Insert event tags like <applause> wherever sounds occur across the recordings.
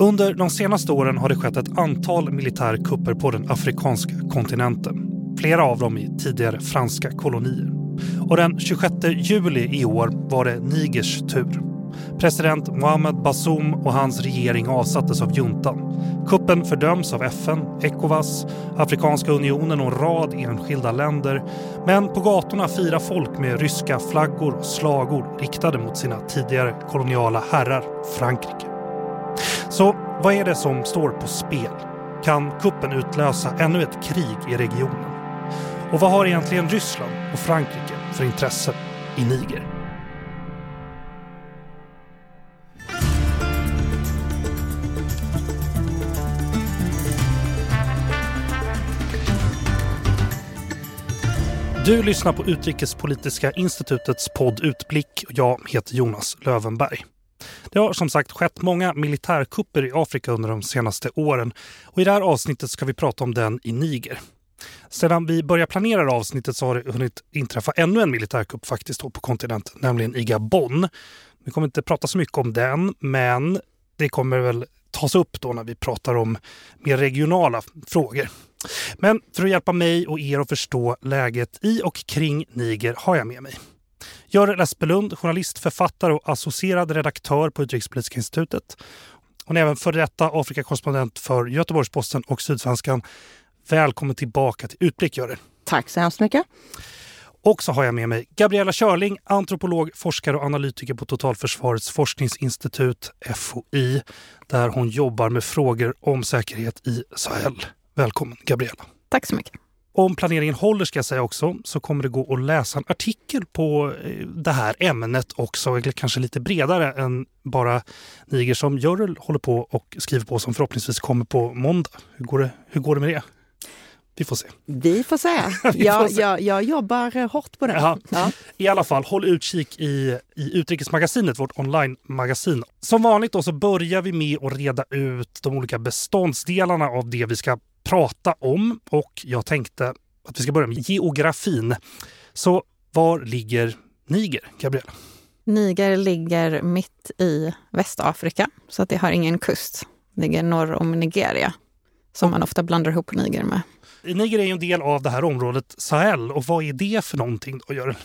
Under de senaste åren har det skett ett antal militärkupper på den afrikanska kontinenten. Flera av dem i tidigare franska kolonier. Och den 26 juli i år var det Nigers tur. President Mohamed Bazoum och hans regering avsattes av juntan. Kuppen fördöms av FN, Ecowas, Afrikanska unionen och en rad enskilda länder. Men på gatorna firar folk med ryska flaggor och slagord riktade mot sina tidigare koloniala herrar Frankrike. Så vad är det som står på spel? Kan kuppen utlösa ännu ett krig i regionen? Och vad har egentligen Ryssland och Frankrike för intressen i Niger? Du lyssnar på Utrikespolitiska institutets podd Utblick och jag heter Jonas Lövenberg. Det har som sagt skett många militärkupper i Afrika under de senaste åren och i det här avsnittet ska vi prata om den i Niger. Sedan vi började planera avsnittet så har det hunnit inträffa ännu en militärkupp faktiskt på kontinenten, nämligen i Gabon. Vi kommer inte prata så mycket om den, men det kommer väl tas upp då när vi pratar om mer regionala frågor. Men för att hjälpa mig och er att förstå läget i och kring Niger har jag med mig Görel Espelund, journalist, författare och associerad redaktör på Utrikespolitiska institutet. Hon är även före detta Afrikakorrespondent för Göteborgs-Posten och Sydsvenskan. Välkommen tillbaka till Utblick, Görel. Tack så hemskt mycket. Och så har jag med mig Gabriella Körling, antropolog, forskare och analytiker på Totalförsvarets forskningsinstitut, FOI, där hon jobbar med frågor om säkerhet i Sahel. Välkommen Gabriella. Tack så mycket. Om planeringen håller ska jag säga också så kommer det gå att läsa en artikel på eh, det här ämnet också, eller kanske lite bredare än bara Niger som Görel håller på och skriver på som förhoppningsvis kommer på måndag. Hur går det, hur går det med det? Vi får se. Vi får se. <laughs> Vi jag, se. Jag, jag, jobbar hårt på det. Ja. I alla fall, håll utkik i, i Utrikesmagasinet, vårt online-magasin. Som vanligt då så börjar vi med att reda ut de olika beståndsdelarna av det vi ska prata om. Och jag tänkte att vi ska börja med geografin. Så var ligger Niger, Gabriella? Niger ligger mitt i Västafrika, så att det har ingen kust. Det ligger norr om Nigeria, som man ofta blandar ihop Niger med. Niger är ju en del av det här området Sahel. Och vad är det för någonting då, Görel?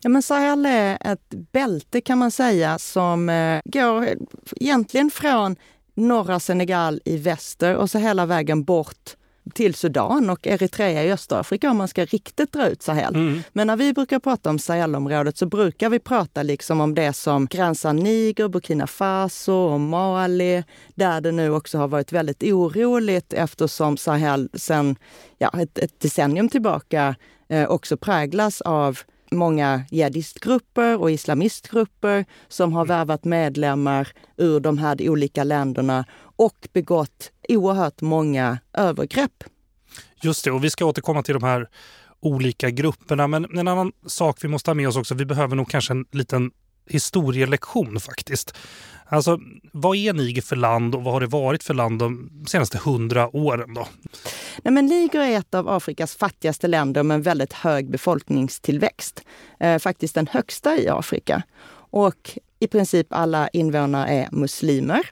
Ja, men Sahel är ett bälte kan man säga som eh, går egentligen från norra Senegal i väster och så hela vägen bort till Sudan och Eritrea i Östafrika om man ska riktigt dra ut Sahel. Mm. Men när vi brukar prata om Sahelområdet så brukar vi prata liksom om det som gränsar Niger, Burkina Faso och Mali, där det nu också har varit väldigt oroligt eftersom Sahel sedan ja, ett, ett decennium tillbaka eh, också präglas av många jihadistgrupper och islamistgrupper som har värvat medlemmar ur de här olika länderna och begått oerhört många övergrepp. Just det, och vi ska återkomma till de här olika grupperna. Men en annan sak vi måste ha med oss också, vi behöver nog kanske en liten historielektion faktiskt. Alltså, vad är Niger för land och vad har det varit för land de senaste hundra åren? Då? Nej, men Niger är ett av Afrikas fattigaste länder med en väldigt hög befolkningstillväxt. Eh, faktiskt den högsta i Afrika. Och i princip alla invånare är muslimer.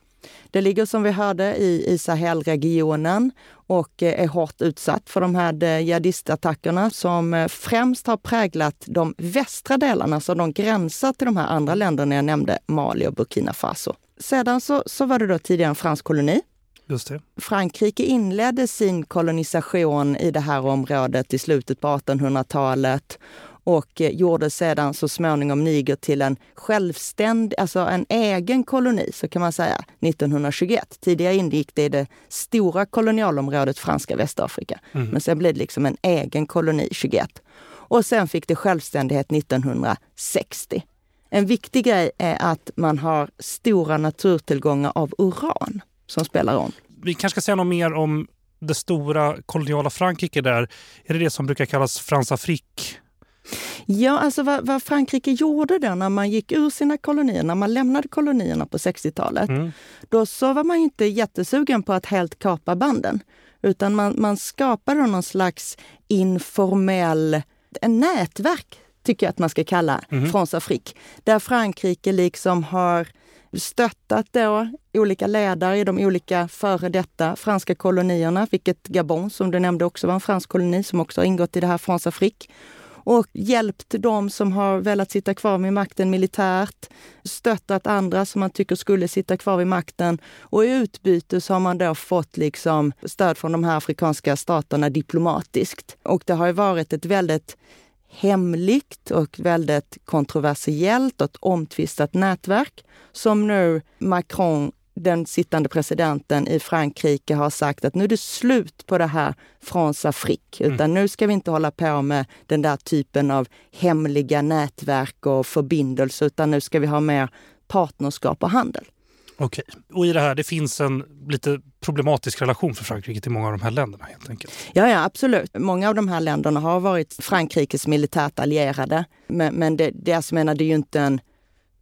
Det ligger som vi hörde i, i Sahelregionen och eh, är hårt utsatt för de här eh, jihadistattackerna som eh, främst har präglat de västra delarna, så de gränsar till de här andra länderna jag nämnde, Mali och Burkina Faso. Sedan så, så var det då tidigare en fransk koloni. Just det. Frankrike inledde sin kolonisation i det här området i slutet på 1800-talet och eh, gjorde sedan så småningom Niger till en självständig, alltså en egen koloni, så kan man säga, 1921. Tidigare ingick det i det stora kolonialområdet franska Västafrika. Mm. Men sen blev det liksom en egen koloni 21. Och sen fick det självständighet 1960. En viktig grej är att man har stora naturtillgångar av uran som spelar roll. Vi kanske ska säga något mer om det stora koloniala Frankrike där. Är det det som brukar kallas Fransafrik? Ja, alltså vad, vad, Frankrike gjorde då när man gick ur sina kolonier, när man lämnade kolonierna på 60-talet, mm. då så var man inte jättesugen på att helt kapa banden. Utan man, man skapade någon slags informell en nätverk, tycker jag att man ska kalla mm. France Afrique. Där Frankrike liksom har stöttat då olika ledare i de olika före detta franska kolonierna, vilket Gabon, som du nämnde, också var en fransk koloni som också har ingått i det här France Afrique och hjälpt de som har velat sitta kvar vid makten militärt, stöttat andra som man tycker skulle sitta kvar vid makten och i utbyte så har man då fått liksom stöd från de här afrikanska staterna diplomatiskt. Och det har ju varit ett väldigt hemligt och väldigt kontroversiellt och omtvistat nätverk som nu Macron den sittande presidenten i Frankrike har sagt att nu är det slut på det här France Afrique, mm. utan mm. nu ska vi inte hålla på med den där typen av hemliga nätverk och förbindelser, utan nu ska vi ha mer partnerskap och handel. Okej, och i det här det finns en lite problematisk relation för Frankrike till många av de här länderna helt enkelt? Ja, ja absolut. Många av de här länderna har varit Frankrikes militärt allierade. Men, men det, det, alltså, menar, det är ju inte en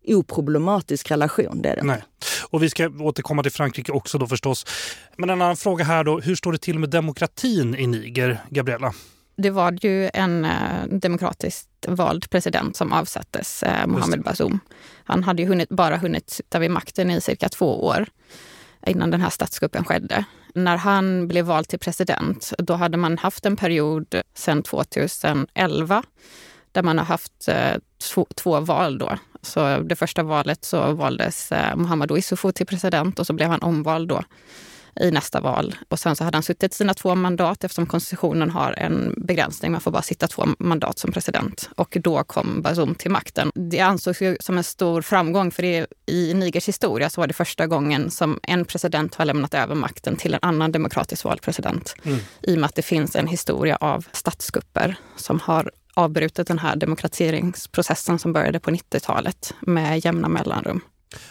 oproblematisk relation. Det är det. Nej. Och vi ska återkomma till Frankrike också då förstås. Men en annan fråga här då, hur står det till med demokratin i Niger, Gabriella? Det var ju en eh, demokratiskt vald president som avsattes, eh, Mohamed Bazoum. Han hade ju hunnit, bara hunnit sitta vid makten i cirka två år innan den här statskuppen skedde. När han blev vald till president, då hade man haft en period sedan 2011 där man har haft eh, två, två val då så det första valet så valdes eh, Muhammadu Issoufou till president och så blev han omvald då i nästa val. Och sen så hade han suttit sina två mandat eftersom konstitutionen har en begränsning. Man får bara sitta två mandat som president. Och då kom Bazoum till makten. Det ansågs ju som en stor framgång för det, i Nigers historia så var det första gången som en president har lämnat över makten till en annan demokratiskt vald president. Mm. I och med att det finns en historia av statskupper som har avbrutit den här demokratiseringsprocessen som började på 90-talet med jämna mellanrum.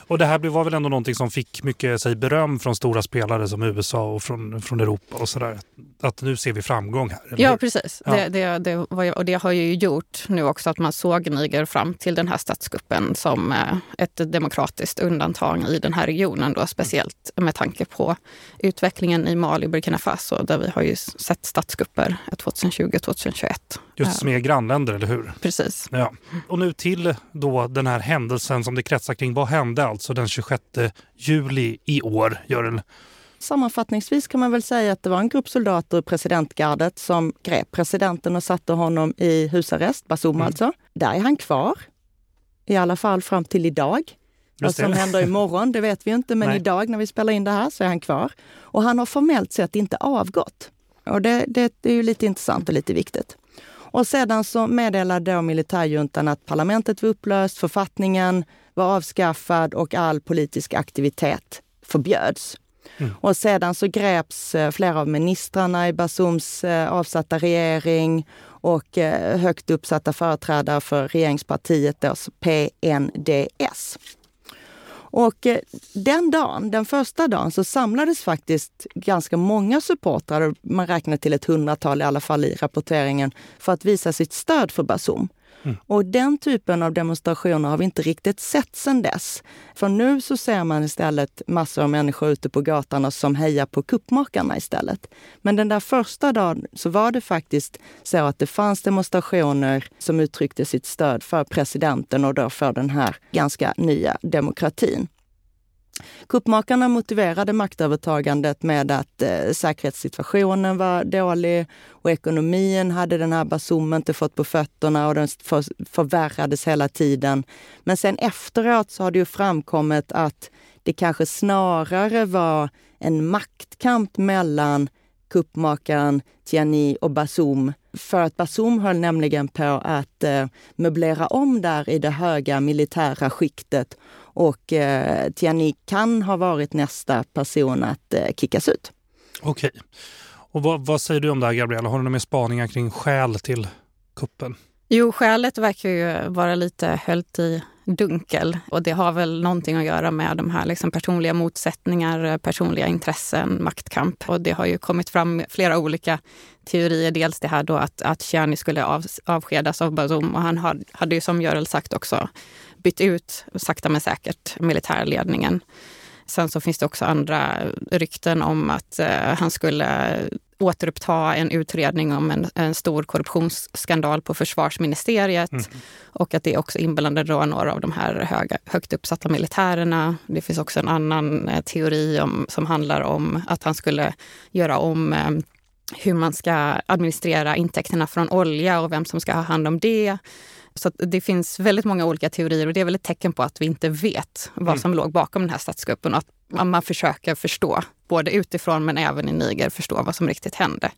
Och det här var väl ändå någonting som fick mycket säg, beröm från stora spelare som USA och från, från Europa och sådär. Att nu ser vi framgång här. Ja, precis. Ja. Det, det, det var, och det har ju gjort nu också att man såg Niger fram till den här statskuppen som eh, ett demokratiskt undantag i den här regionen. Då, speciellt med tanke på utvecklingen i Mali och Burkina Faso där vi har ju sett statskupper 2020-2021. Just som är grannländer, eller hur? Precis. Ja. Och nu till då den här händelsen som det kretsar kring. Vad hände alltså den 26 juli i år, Görel? Sammanfattningsvis kan man väl säga att det var en grupp soldater i presidentgardet som grep presidenten och satte honom i husarrest, Bazoum mm. alltså. Där är han kvar, i alla fall fram till idag. Vad som händer imorgon, det vet vi inte, men Nej. idag när vi spelar in det här så är han kvar. Och han har formellt sett inte avgått. Och det, det, det är ju lite intressant och lite viktigt. Och sedan så meddelade då militärjuntan att parlamentet var upplöst, författningen var avskaffad och all politisk aktivitet förbjöds. Mm. Och sedan så greps eh, flera av ministrarna i Basums eh, avsatta regering och eh, högt uppsatta företrädare för regeringspartiet, PNDS. Och den dagen, den första dagen, så samlades faktiskt ganska många supportrar, man räknar till ett hundratal i alla fall i rapporteringen, för att visa sitt stöd för Basum. Mm. Och den typen av demonstrationer har vi inte riktigt sett sedan dess. För nu så ser man istället massor av människor ute på gatorna som hejar på kuppmakarna istället. Men den där första dagen så var det faktiskt så att det fanns demonstrationer som uttryckte sitt stöd för presidenten och då för den här ganska nya demokratin. Kuppmakarna motiverade maktövertagandet med att eh, säkerhetssituationen var dålig och ekonomin hade den här Basum inte fått på fötterna och den för, förvärrades hela tiden. Men sen efteråt så har det ju framkommit att det kanske snarare var en maktkamp mellan kuppmakaren Tiani och Bazoum. För att Basum höll nämligen på att eh, möblera om där i det höga militära skiktet och eh, Tiani kan ha varit nästa person att eh, kickas ut. Okej. Och vad, vad, säger du om det här, Gabriella? Har du några mer spaningar kring skäl till kuppen? Jo, skälet verkar ju vara lite höljt i dunkel. Och det har väl någonting att göra med de här liksom personliga motsättningar, personliga intressen, maktkamp. Och det har ju kommit fram flera olika teorier. Dels det här då att, att Chiani skulle av, avskedas av Bazoum och han hade ju som Görel sagt också bytt ut sakta men säkert militärledningen. Sen så finns det också andra rykten om att eh, han skulle återuppta en utredning om en, en stor korruptionsskandal på försvarsministeriet. Mm. Och att det också inblandade några av de här höga, högt uppsatta militärerna. Det finns också en annan eh, teori om, som handlar om att han skulle göra om eh, hur man ska administrera intäkterna från olja och vem som ska ha hand om det. Så det finns väldigt många olika teorier och det är väl ett tecken på att vi inte vet vad mm. som låg bakom den här statskuppen och att man försöker förstå, både utifrån men även i Niger, förstå vad som riktigt hände.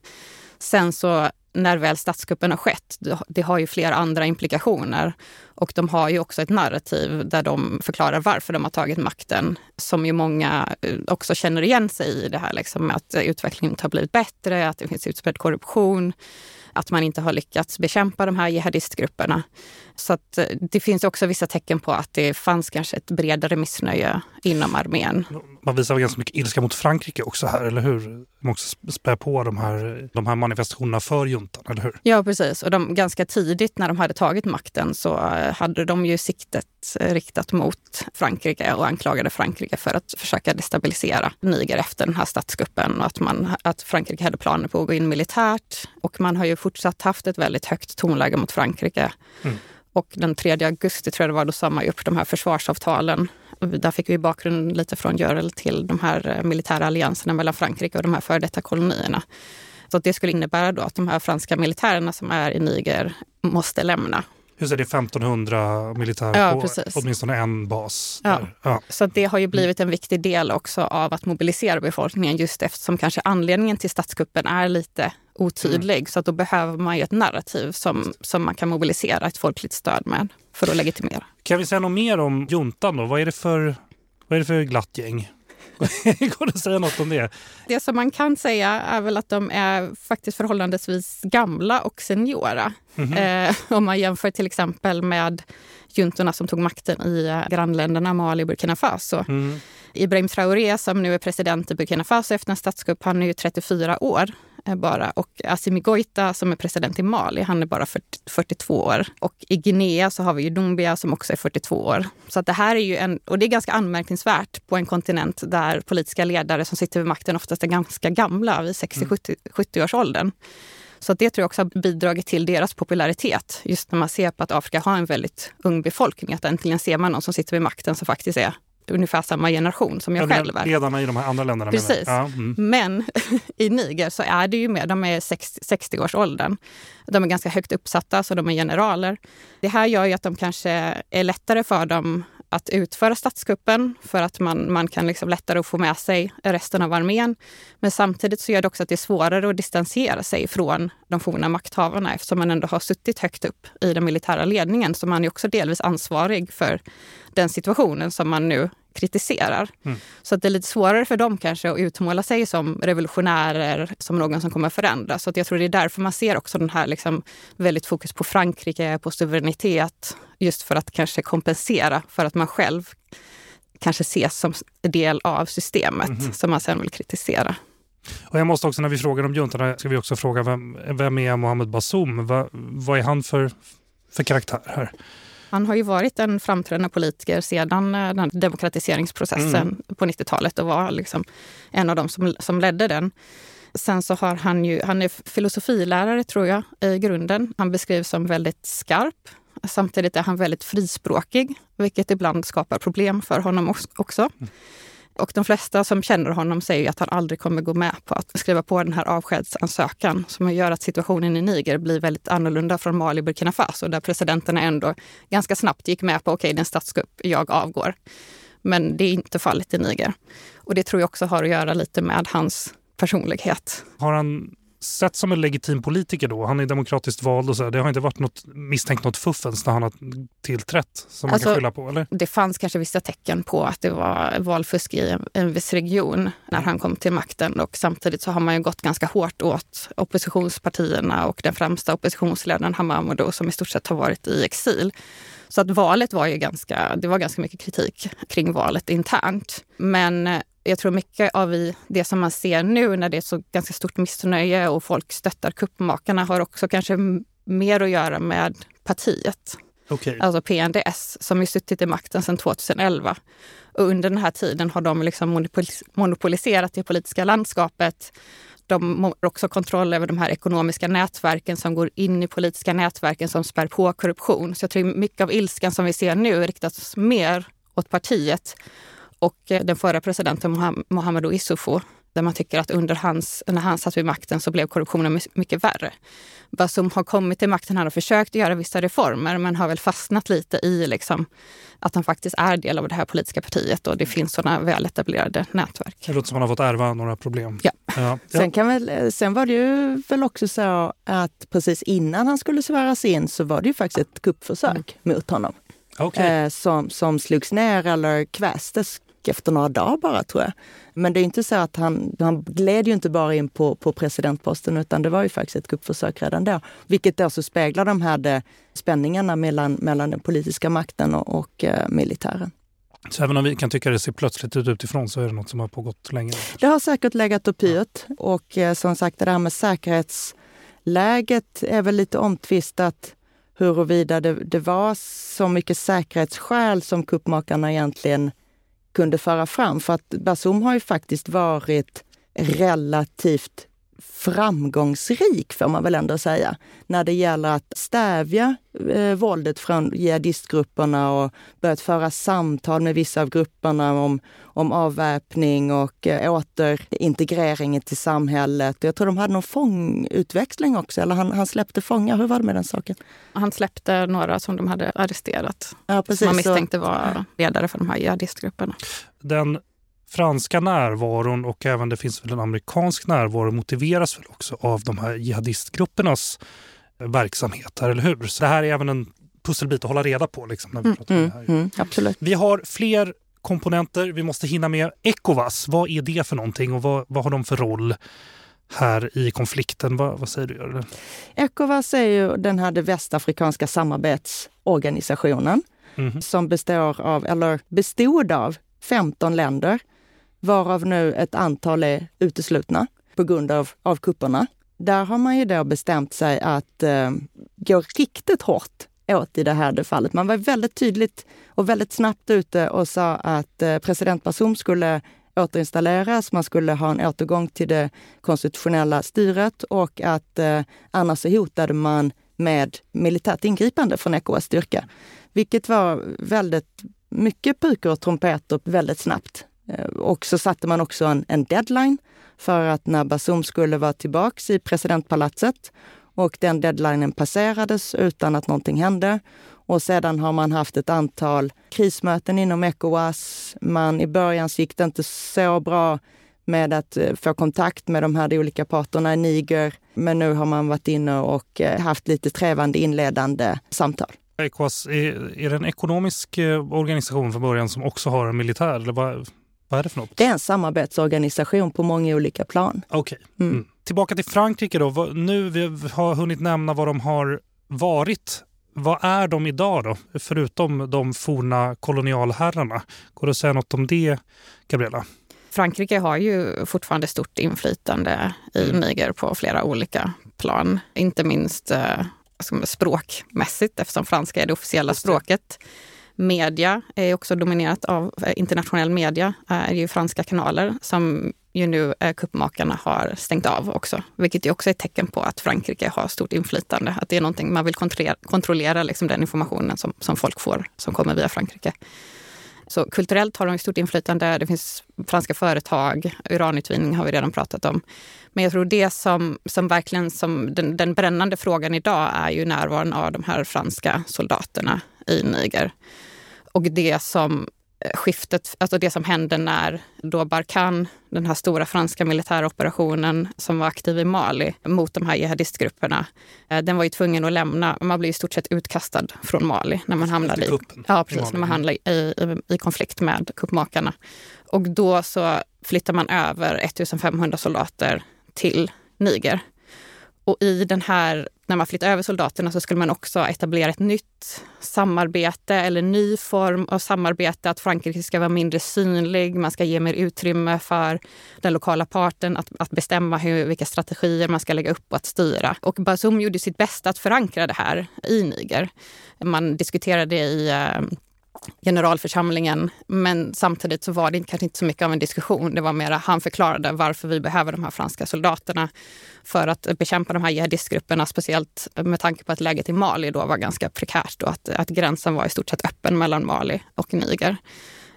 Sen så när väl statskuppen har skett, det har ju flera andra implikationer. Och de har ju också ett narrativ där de förklarar varför de har tagit makten, som ju många eh, också känner igen sig i. Det här liksom att utvecklingen inte har blivit bättre, att det finns utbredd korruption att man inte har lyckats bekämpa de här jihadistgrupperna. Så att eh, det finns också vissa tecken på att det fanns kanske ett bredare missnöje inom armén. Man visar ganska mycket ilska mot Frankrike också här, eller hur? Man också spär på de här, de här manifestationerna för juntan, eller hur? Ja, precis. Och de, ganska tidigt när de hade tagit makten så eh, hade de ju siktet eh, riktat mot Frankrike och anklagade Frankrike för att försöka destabilisera Niger efter den här statskuppen och att, man, att Frankrike hade planer på att gå in militärt. Och man har ju fortsatt haft ett väldigt högt tonläge mot Frankrike. Mm. Och den 3 augusti tror jag det var, då sa man upp de här försvarsavtalen. Där fick vi bakgrund lite från Görel till de här eh, militära allianserna mellan Frankrike och de här före detta kolonierna. Så det skulle innebära då att de här franska militärerna som är i Niger måste lämna. Just det, det är 1500 militärer ja, på precis. åtminstone en bas. Ja. ja. Så det har ju blivit en viktig del också av att mobilisera befolkningen just eftersom kanske anledningen till statskuppen är lite otydlig. Mm. Så att då behöver man ju ett narrativ som, som man kan mobilisera ett folkligt stöd med för att legitimera. Kan vi säga något mer om juntan då? Vad är det för, vad är det för glatt gäng? <laughs> Går det att säga något om det? Det som man kan säga är väl att de är faktiskt förhållandevis gamla och seniora. Mm -hmm. eh, om man jämför till exempel med juntorna som tog makten i grannländerna Mali och Burkina Faso. Mm. Ibrahim Traoré som nu är president i Burkina Faso efter en statskupp, han är ju 34 år bara. Och Assimi Goita som är president i Mali, han är bara 40, 42 år. Och i Guinea så har vi ju Dumbia som också är 42 år. Så att det här är ju en, och det är ganska anmärkningsvärt på en kontinent där politiska ledare som sitter vid makten oftast är ganska gamla, vid 60-70-årsåldern. Mm. Så det tror jag också har bidragit till deras popularitet. Just när man ser på att Afrika har en väldigt ung befolkning. Att äntligen ser man någon som sitter vid makten som faktiskt är ungefär samma generation som jag ja, själv är. Ledarna i de här andra länderna. Precis. Ja, mm. Men <laughs> i Niger så är det ju mer, de är 60-årsåldern. De är ganska högt uppsatta, så de är generaler. Det här gör ju att de kanske är lättare för dem att utföra statskuppen för att man, man kan liksom lättare få med sig resten av armén. Men samtidigt så gör det också att det är svårare att distansera sig från de forna makthavarna eftersom man ändå har suttit högt upp i den militära ledningen. Så man är också delvis ansvarig för den situationen som man nu kritiserar. Mm. Så att det är lite svårare för dem kanske att utmåla sig som revolutionärer, som någon som kommer att förändra. Så att jag tror det är därför man ser också den här liksom väldigt fokus på Frankrike, på suveränitet. Just för att kanske kompensera för att man själv kanske ses som del av systemet mm. som man sen vill kritisera. Och jag måste också när vi frågar om juntorna ska vi också fråga vem, vem är Mohammed Bazoum? Va, vad är han för, för karaktär här? Han har ju varit en framträdande politiker sedan eh, den demokratiseringsprocessen mm. på 90-talet och var liksom en av dem som, som ledde den. Sen så har han ju, han är filosofilärare tror jag i grunden. Han beskrivs som väldigt skarp. Samtidigt är han väldigt frispråkig, vilket ibland skapar problem för honom också. Mm. Och de flesta som känner honom säger att han aldrig kommer gå med på att skriva på den här avskedsansökan som gör att situationen i Niger blir väldigt annorlunda från Mali och Burkina Faso där presidenterna ändå ganska snabbt gick med på okej, okay, det är en statskupp, jag avgår. Men det är inte fallet i Niger. Och det tror jag också har att göra lite med hans personlighet. Har han sett som en legitim politiker då? Han är demokratiskt vald och så. Det har inte varit något misstänkt något fuffens när han har tillträtt som man alltså, kan skylla på? Eller? Det fanns kanske vissa tecken på att det var valfusk i en, en viss region när han kom till makten och samtidigt så har man ju gått ganska hårt åt oppositionspartierna och den främsta oppositionsledaren Hamamoudou som i stort sett har varit i exil. Så att valet var ju ganska, det var ganska mycket kritik kring valet internt. Men jag tror mycket av det som man ser nu när det är så ganska stort missnöje och folk stöttar kuppmakarna har också kanske mer att göra med partiet. Okay. Alltså PNDS som har suttit i makten sedan 2011. Och under den här tiden har de liksom monopoliserat det politiska landskapet. de har också kontroll över de här ekonomiska nätverken som går in i politiska nätverken som spär på korruption. Så jag tror mycket av ilskan som vi ser nu riktas mer åt partiet och eh, den förra presidenten Mohamedou Issoufou där man tycker att under hans, när han satt vid makten så blev korruptionen mycket värre. Basum har kommit till makten, han har försökt göra vissa reformer men har väl fastnat lite i liksom, att han faktiskt är del av det här politiska partiet och det finns sådana väletablerade nätverk. Det låter som att han har fått ärva några problem. Ja. ja. Sen, kan väl, sen var det ju väl också så att precis innan han skulle sväras in så var det ju faktiskt ett kuppförsök mm. mot honom. Okay. Eh, som, som slogs ner eller kvästes efter några dagar bara tror jag. Men det är inte så att han, han gled ju inte bara in på, på presidentposten utan det var ju faktiskt ett kuppförsök redan då. Vilket då så speglar de här spänningarna mellan, mellan den politiska makten och, och eh, militären. Så även om vi kan tycka det ser plötsligt ut utifrån så är det något som har pågått länge? Det har säkert legat och pyrt. Och eh, som sagt, det där med säkerhetsläget är väl lite omtvistat huruvida det, det var så mycket säkerhetsskäl som kuppmakarna egentligen kunde föra fram. För att Basum har ju faktiskt varit relativt framgångsrik, får man väl ändå säga, när det gäller att stävja eh, våldet från jihadistgrupperna och börjat föra samtal med vissa av grupperna om, om avväpning och eh, återintegrering till samhället. Jag tror de hade någon fångutväxling också, eller han, han släppte fångar. Hur var det med den saken? Han släppte några som de hade arresterat. Ja, precis, som man misstänkte var ledare för de här jihadistgrupperna. Den franska närvaron och även det finns väl en amerikansk närvaro motiveras väl också av de här jihadistgruppernas eh, verksamhet, eller hur? Så det här är även en pusselbit att hålla reda på. Liksom, när vi, mm, pratar om det här. Mm, mm, absolut. vi har fler komponenter. Vi måste hinna med Ecowas. Vad är det för någonting och vad, vad har de för roll här i konflikten? Vad, vad säger du? Ecowas är ju den här västafrikanska samarbetsorganisationen mm. som består av, eller bestod av 15 länder varav nu ett antal är uteslutna på grund av, av kupperna. Där har man ju då bestämt sig att eh, gå riktigt hårt åt i det här fallet. Man var väldigt tydligt och väldigt snabbt ute och sa att eh, president Bazoum skulle återinstalleras, man skulle ha en återgång till det konstitutionella styret och att eh, annars så hotade man med militärt ingripande från ECOWAS styrka. Vilket var väldigt mycket pukor och trumpeter väldigt snabbt. Eh, och så satte man också en, en deadline för att när Bazoum skulle vara tillbaks i presidentpalatset och den deadlinen passerades utan att någonting hände. Och sedan har man haft ett antal krismöten inom Ecowas. Man, I början gick det inte så bra med att eh, få kontakt med de här olika parterna i Niger. Men nu har man varit inne och eh, haft lite trevande inledande samtal. Ecowas, är, är det en ekonomisk organisation från början som också har en militär? Eller vad, vad är det för något? Det är en samarbetsorganisation på många olika plan. Okej. Okay. Mm. Mm. Tillbaka till Frankrike då. Nu vi har hunnit nämna vad de har varit. Vad är de idag då? Förutom de forna kolonialherrarna. Går det att säga något om det, Gabriella? Frankrike har ju fortfarande stort inflytande i mm. Niger på flera olika plan. Inte minst eh, språkmässigt eftersom franska är det officiella språket. Media är också dominerat av eh, internationell media, Det är ju franska kanaler som ju nu kuppmakarna har stängt av också. Vilket ju också är ett tecken på att Frankrike har stort inflytande. Att det är någonting man vill kontrollera, kontrollera liksom den informationen som, som folk får som kommer via Frankrike. Så kulturellt har de stort inflytande. Det finns franska företag, uranutvinning har vi redan pratat om. Men jag tror det som, som verkligen som den, den brännande frågan idag är ju närvaron av de här franska soldaterna i Niger. Och det som eh, skiftet, alltså det som hände när då Barkhane, den här stora franska militäroperationen som var aktiv i Mali mot de här jihadistgrupperna, eh, den var ju tvungen att lämna. Man blev i stort sett utkastad från Mali när man hamnade i, ja, precis, när man hamnade i, i, i konflikt med kuppmakarna. Och då så flyttar man över 1500 soldater till Niger. Och i den här, när man flyttar över soldaterna så skulle man också etablera ett nytt samarbete eller ny form av samarbete. Att Frankrike ska vara mindre synlig, man ska ge mer utrymme för den lokala parten att, att bestämma hur, vilka strategier man ska lägga upp och att styra. Och Bazoum gjorde sitt bästa att förankra det här i Niger. Man diskuterade i eh, generalförsamlingen. Men samtidigt så var det kanske inte så mycket av en diskussion. Det var mer han förklarade varför vi behöver de här franska soldaterna för att bekämpa de här jihadistgrupperna, speciellt med tanke på att läget i Mali då var ganska prekärt och att, att gränsen var i stort sett öppen mellan Mali och Niger.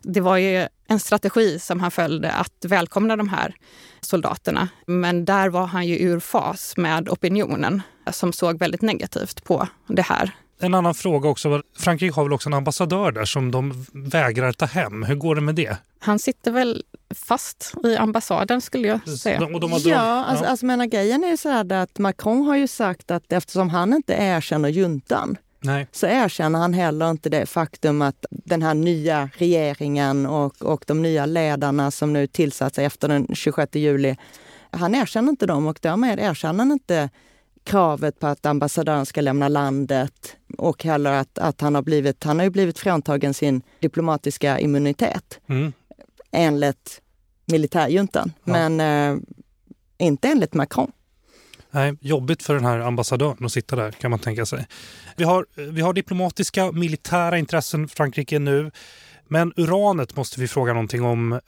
Det var ju en strategi som han följde att välkomna de här soldaterna. Men där var han ju ur fas med opinionen som såg väldigt negativt på det här. En annan fråga också. Frankrike har väl också en ambassadör där som de vägrar ta hem. Hur går det med det? Han sitter väl fast i ambassaden skulle jag säga. De, de ja, ja. Alltså, alltså menar, grejen är ju så här att Macron har ju sagt att eftersom han inte erkänner juntan Nej. så erkänner han heller inte det faktum att den här nya regeringen och, och de nya ledarna som nu tillsatts efter den 26 juli, han erkänner inte dem och därmed erkänner han inte kravet på att ambassadören ska lämna landet och heller att, att han har blivit, han har ju blivit fråntagen sin diplomatiska immunitet mm. enligt militärjuntan, ja. men eh, inte enligt Macron. Nej, jobbigt för den här ambassadören att sitta där kan man tänka sig. Vi har, vi har diplomatiska militära intressen Frankrike nu. Men uranet måste vi fråga någonting om.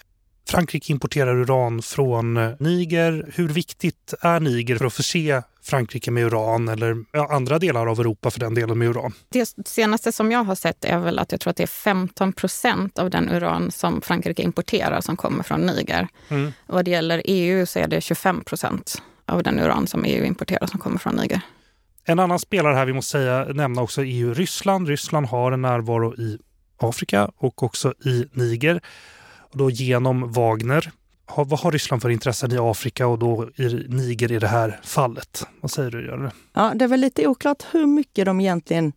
Frankrike importerar uran från Niger. Hur viktigt är Niger för att förse Frankrike med uran eller andra delar av Europa för den delen med uran? Det senaste som jag har sett är väl att jag tror att det är 15 procent av den uran som Frankrike importerar som kommer från Niger. Mm. Vad det gäller EU så är det 25 procent av den uran som EU importerar som kommer från Niger. En annan spelare här vi måste säga, nämna också EU Ryssland. Ryssland har en närvaro i Afrika och också i Niger. Och då genom Wagner. Vad har Ryssland för intressen i Afrika och då i Niger i det här fallet? Vad säger du, Görre? Ja, det är väl lite oklart hur mycket de egentligen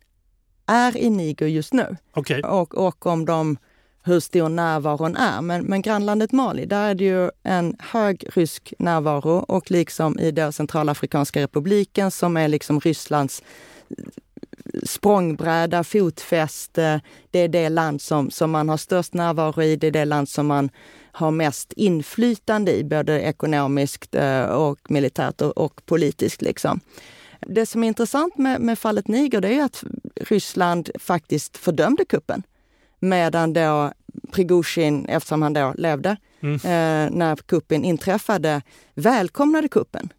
är i Niger just nu. Okay. Och, och om de hur stor närvaron är. Men, men grannlandet Mali, där är det ju en hög rysk närvaro och liksom i den centralafrikanska republiken som är liksom Rysslands språngbräda, fotfäste. Det är det land som, som man har störst närvaro i. Det är det land som man har mest inflytande i, både ekonomiskt eh, och militärt och, och politiskt. Liksom. Det som är intressant med, med fallet Niger, det är att Ryssland faktiskt fördömde kuppen. Medan då Prigozjin, eftersom han då levde, mm. eh, när kuppen inträffade, välkomnade kuppen.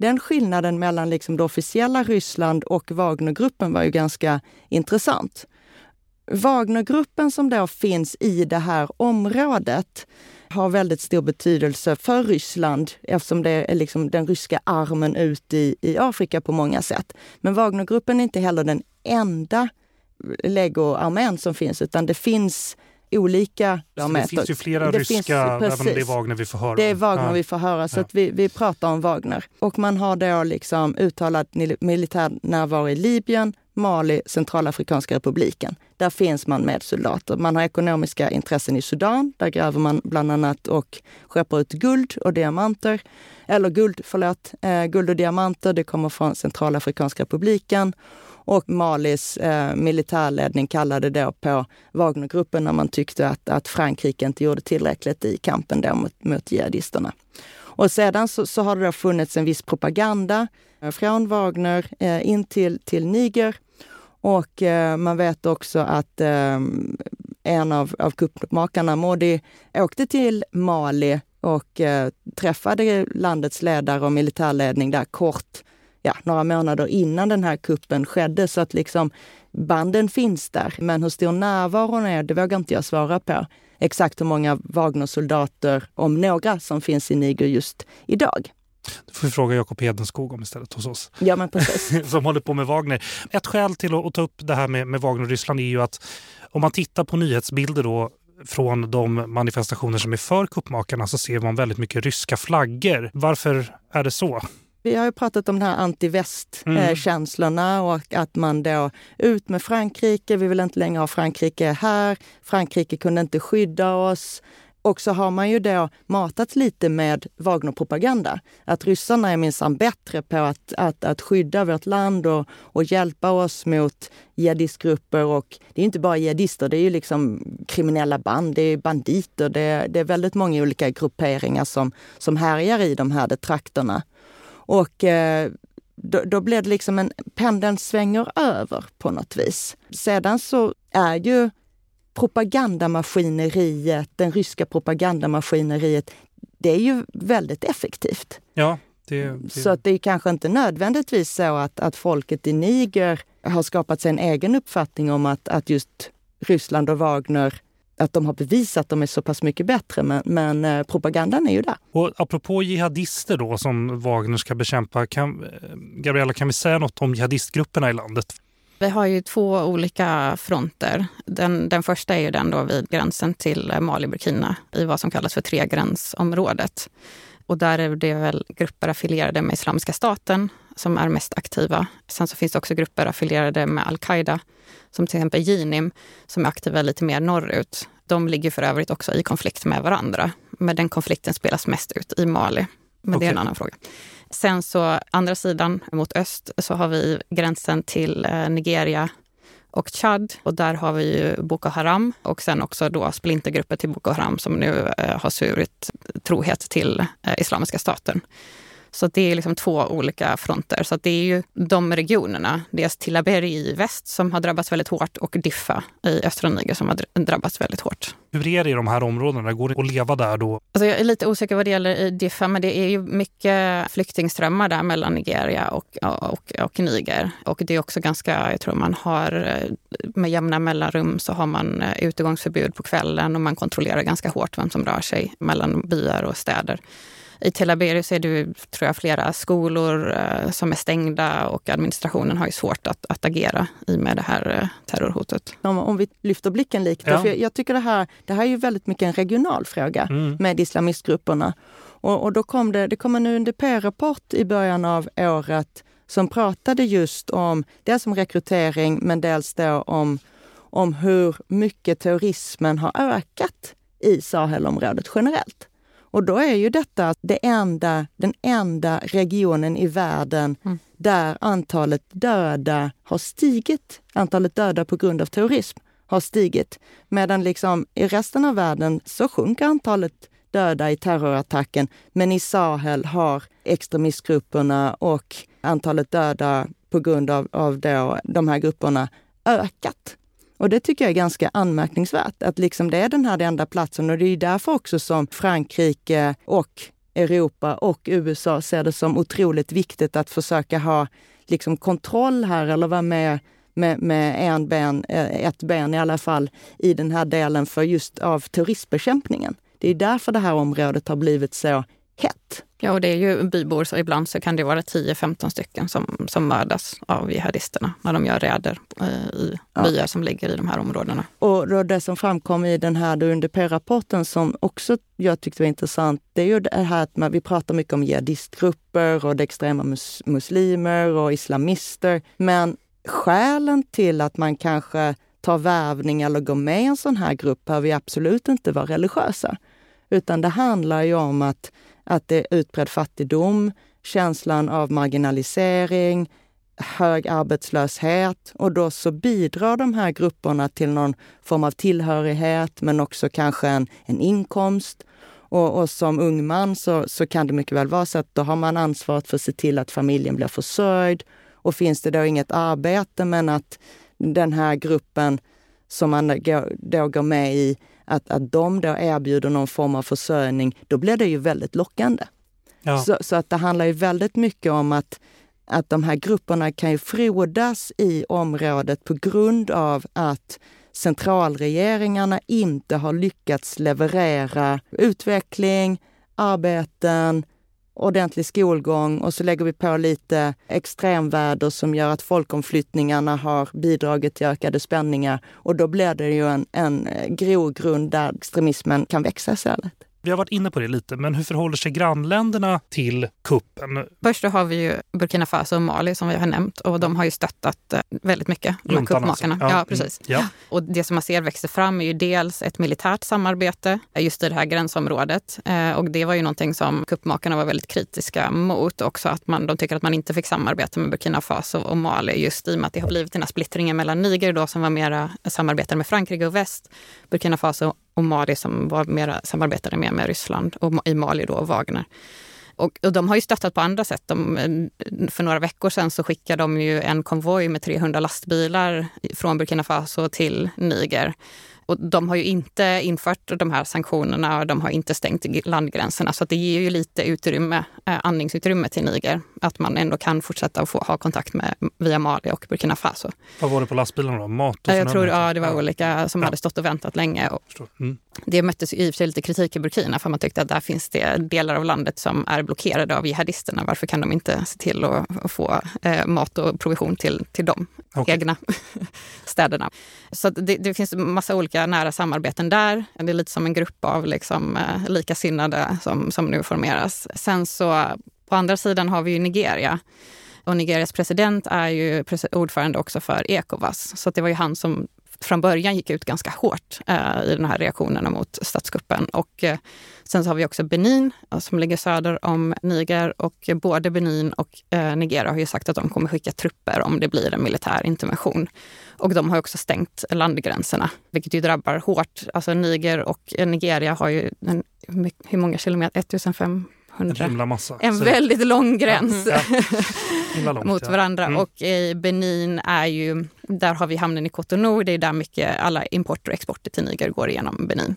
Den skillnaden mellan liksom det officiella Ryssland och Wagnergruppen var ju ganska intressant. Wagnergruppen som då finns i det här området har väldigt stor betydelse för Ryssland eftersom det är liksom den ryska armen ut i, i Afrika på många sätt. Men Wagnergruppen är inte heller den enda legoarmén som finns, utan det finns olika arméer. Det finns ju flera det ryska, finns, även om det är Wagner vi får höra. Det är Wagner ja. vi får höra, så ja. att vi, vi pratar om Wagner. Och man har då liksom uttalad militär närvaro i Libyen, Mali, Centralafrikanska republiken. Där finns man med soldater. Man har ekonomiska intressen i Sudan. Där gräver man bland annat och skeppar ut guld och diamanter. Eller guld, förlåt, eh, guld och diamanter. Det kommer från Centralafrikanska republiken. Och Malis eh, militärledning kallade då på Wagnergruppen när man tyckte att, att Frankrike inte gjorde tillräckligt i kampen då mot, mot jihadisterna. Och sedan så, så, har det då funnits en viss propaganda eh, från Wagner eh, in till, till Niger. Och eh, man vet också att eh, en av, av kuppmakarna, Modi, åkte till Mali och eh, träffade landets ledare och militärledning där kort ja, några månader innan den här kuppen skedde. Så att liksom banden finns där. Men hur stor närvaron är, det vågar inte jag svara på. Exakt hur många Wagnersoldater, om några, som finns i Niger just idag. Det får vi fråga Jakob Hedenskog om istället hos oss. Ja, men precis. <laughs> som håller på med Wagner. Ett skäl till att, ta upp det här med, med Wagner och Ryssland är ju att om man tittar på nyhetsbilder då från de manifestationer som är för kuppmakarna så ser man väldigt mycket ryska flaggor. Varför är det så? Vi har ju pratat om de här antiväst-känslorna mm. och att man då ut med Frankrike, vi vill inte längre ha Frankrike här, Frankrike kunde inte skydda oss. Och så har man ju då matats lite med Wagner-propaganda. Att ryssarna är minsann bättre på att, att, att skydda vårt land och, och hjälpa oss mot jihadistgrupper. Och det är inte bara jihadister, det är ju liksom kriminella band, det är banditer, det är, det är väldigt många olika grupperingar som, som härjar i de här trakterna. Och eh, då, då blir det liksom en, pendeln svänger över på något vis. Sedan så är ju propagandamaskineriet, den ryska propagandamaskineriet, det är ju väldigt effektivt. Ja, det, det... Så att det är kanske inte nödvändigtvis så att, att folket i Niger har skapat sig en egen uppfattning om att, att just Ryssland och Wagner att de har bevisat att de är så pass mycket bättre, men, men eh, propagandan är ju där. Och apropå jihadister då som Wagner ska bekämpa, kan, eh, Gabriella, kan vi säga något om jihadistgrupperna i landet? Vi har ju två olika fronter. Den, den första är ju den då vid gränsen till Mali-Burkina i vad som kallas för tregränsområdet. Och där är det väl grupper affilierade med Islamiska staten som är mest aktiva. Sen så finns det också grupper affilierade med al-Qaida, som till exempel Jinim, som är aktiva lite mer norrut. De ligger för övrigt också i konflikt med varandra. Men den konflikten spelas mest ut i Mali. Men okay. det är en annan fråga. Sen så andra sidan mot öst så har vi gränsen till eh, Nigeria och Chad. Och där har vi ju Boko Haram och sen också då splintergrupper till Boko Haram som nu eh, har svurit trohet till eh, Islamiska staten. Så det är liksom två olika fronter. Så det är ju de regionerna, dels Tillaberi i väst som har drabbats väldigt hårt och Diffa i östra Niger som har drabbats väldigt hårt. Hur är det i de här områdena? Går det att leva där då? Alltså jag är lite osäker vad det gäller i Diffa, men det är ju mycket flyktingströmmar där mellan Nigeria och, och, och Niger. Och det är också ganska, jag tror man har eh, med jämna mellanrum så har man eh, utegångsförbud på kvällen och man kontrollerar ganska hårt vem som rör sig mellan byar och städer. I Tel Aviv är det tror jag, flera skolor eh, som är stängda och administrationen har ju svårt att, att agera i med det här eh, terrorhotet. Om, om vi lyfter blicken lite, ja. för jag, jag, tycker det här, det här är ju väldigt mycket en regional fråga mm. med islamistgrupperna. Och, och, då kom det, det kom en UNDP-rapport i början av året som pratade just om dels om rekrytering men dels då om, om hur mycket terrorismen har ökat i Sahelområdet generellt. Och då är ju detta det enda, den enda regionen i världen mm. där antalet döda har stigit. Antalet döda på grund av terrorism har stigit. Medan liksom i resten av världen så sjunker antalet döda i terrorattacken. Men i Sahel har extremistgrupperna och antalet döda på grund av, av då, de här grupperna ökat. Och det tycker jag är ganska anmärkningsvärt, att liksom det är den här enda platsen. Och det är därför också som Frankrike och Europa och USA ser det som otroligt viktigt att försöka ha liksom kontroll här eller vara med med, med en ben, eh, ett ben i alla fall i den här delen för just av terroristbekämpningen. Det är därför det här området har blivit så hett. Ja, och det är ju bybor, så ibland så kan det vara 10-15 stycken som, som mördas av jihadisterna när de gör räder eh, i ja. byar som ligger i de här områdena. Och då det som framkom i den här UNDP-rapporten som också jag tyckte var intressant, det är ju det här att man, vi pratar mycket om jihadistgrupper och det extrema mus, muslimer och islamister. Men skälen till att man kanske tar värvning eller går med i en sån här grupp behöver ju absolut inte vara religiösa. Utan det handlar ju om att att det är utbredd fattigdom, känslan av marginalisering, hög arbetslöshet och då så bidrar de här grupperna till någon form av tillhörighet men också kanske en, en inkomst. Och, och, som ung man så, så kan det mycket väl vara så att då har man ansvaret för att se till att familjen blir försörjd. Och finns det då inget arbete men att den här gruppen som man då går med i att, att de då erbjuder någon form av försörjning, då blir det ju väldigt lockande. Ja. Så, så, att det handlar ju väldigt mycket om att, att de här grupperna kan ju frodas i området på grund av att centralregeringarna inte har lyckats leverera utveckling, arbeten, ordentlig skolgång och så lägger vi på lite extremväder som gör att folkomflyttningarna har bidragit till ökade spänningar. Och då blir det ju en, en eh, grogrund där extremismen kan växa istället. Vi har varit inne på det lite, men hur förhåller sig grannländerna till kuppen? Först har vi ju Burkina Faso och Mali som vi har nämnt och de har ju stöttat eh, väldigt mycket, de här kuppmakarna. Alltså. Ja. ja. precis. Mm. Ja. Och det som man ser växer fram är ju dels ett militärt samarbete just i det här gränsområdet. Eh, och det var ju någonting som kuppmakarna var väldigt kritiska mot också, att man, de tycker att man inte fick samarbeta med Burkina Faso och Mali just i och med att det har blivit den här splittringen mellan Niger då som var mera samarbetade med Frankrike och väst, Burkina Faso och Mali som var mera, samarbetade mer med Ryssland och i Mali då Wagner. Och, och, de har ju stöttat på andra sätt. De, eh, för några veckor sedan så skickade de ju en konvoj med 300 lastbilar från Burkina Faso till Niger. Och de har ju inte infört de här sanktionerna och de har inte stängt landgränserna. Så det ger ju lite utrymme, andningsutrymme till Niger. Att man ändå kan fortsätta få ha kontakt med via Mali och Burkina Faso. Vad var det på lastbilarna då? Mat? Och jag tror ja, det var olika som ja. hade stått och väntat länge. Och mm. Det möttes i och för sig lite kritik i Burkina för man tyckte att där finns det delar av landet som är blockerade av jihadisterna. Varför kan de inte se till att få eh, mat och provision till, till de okay. egna <laughs> städerna? Så det, det, finns massa olika nära samarbeten där. Det är lite som en grupp av liksom, eh, likasinnade som, som nu formeras. Sen så på andra sidan har vi ju Nigeria. Och Nigerias president är ju ordförande också för Ecowas. Så det var ju han som från början gick ut ganska hårt eh, i de här reaktionerna mot statskuppen. Och, eh, sen så har vi också Benin eh, som ligger söder om Niger och både Benin och eh, Nigeria har ju sagt att de kommer skicka trupper om det blir en militär intervention. Och de har också stängt landgränserna, vilket ju drabbar hårt. Alltså Niger och eh, Nigeria har ju en, hur många kilometer? 1500 en himla massa. En väldigt lång gräns ja, ja. Långt, mot varandra. Mm. Och i Benin är ju, där har vi hamnen i Cotonou. Det är där mycket, alla importer och exporter till Niger går igenom Benin.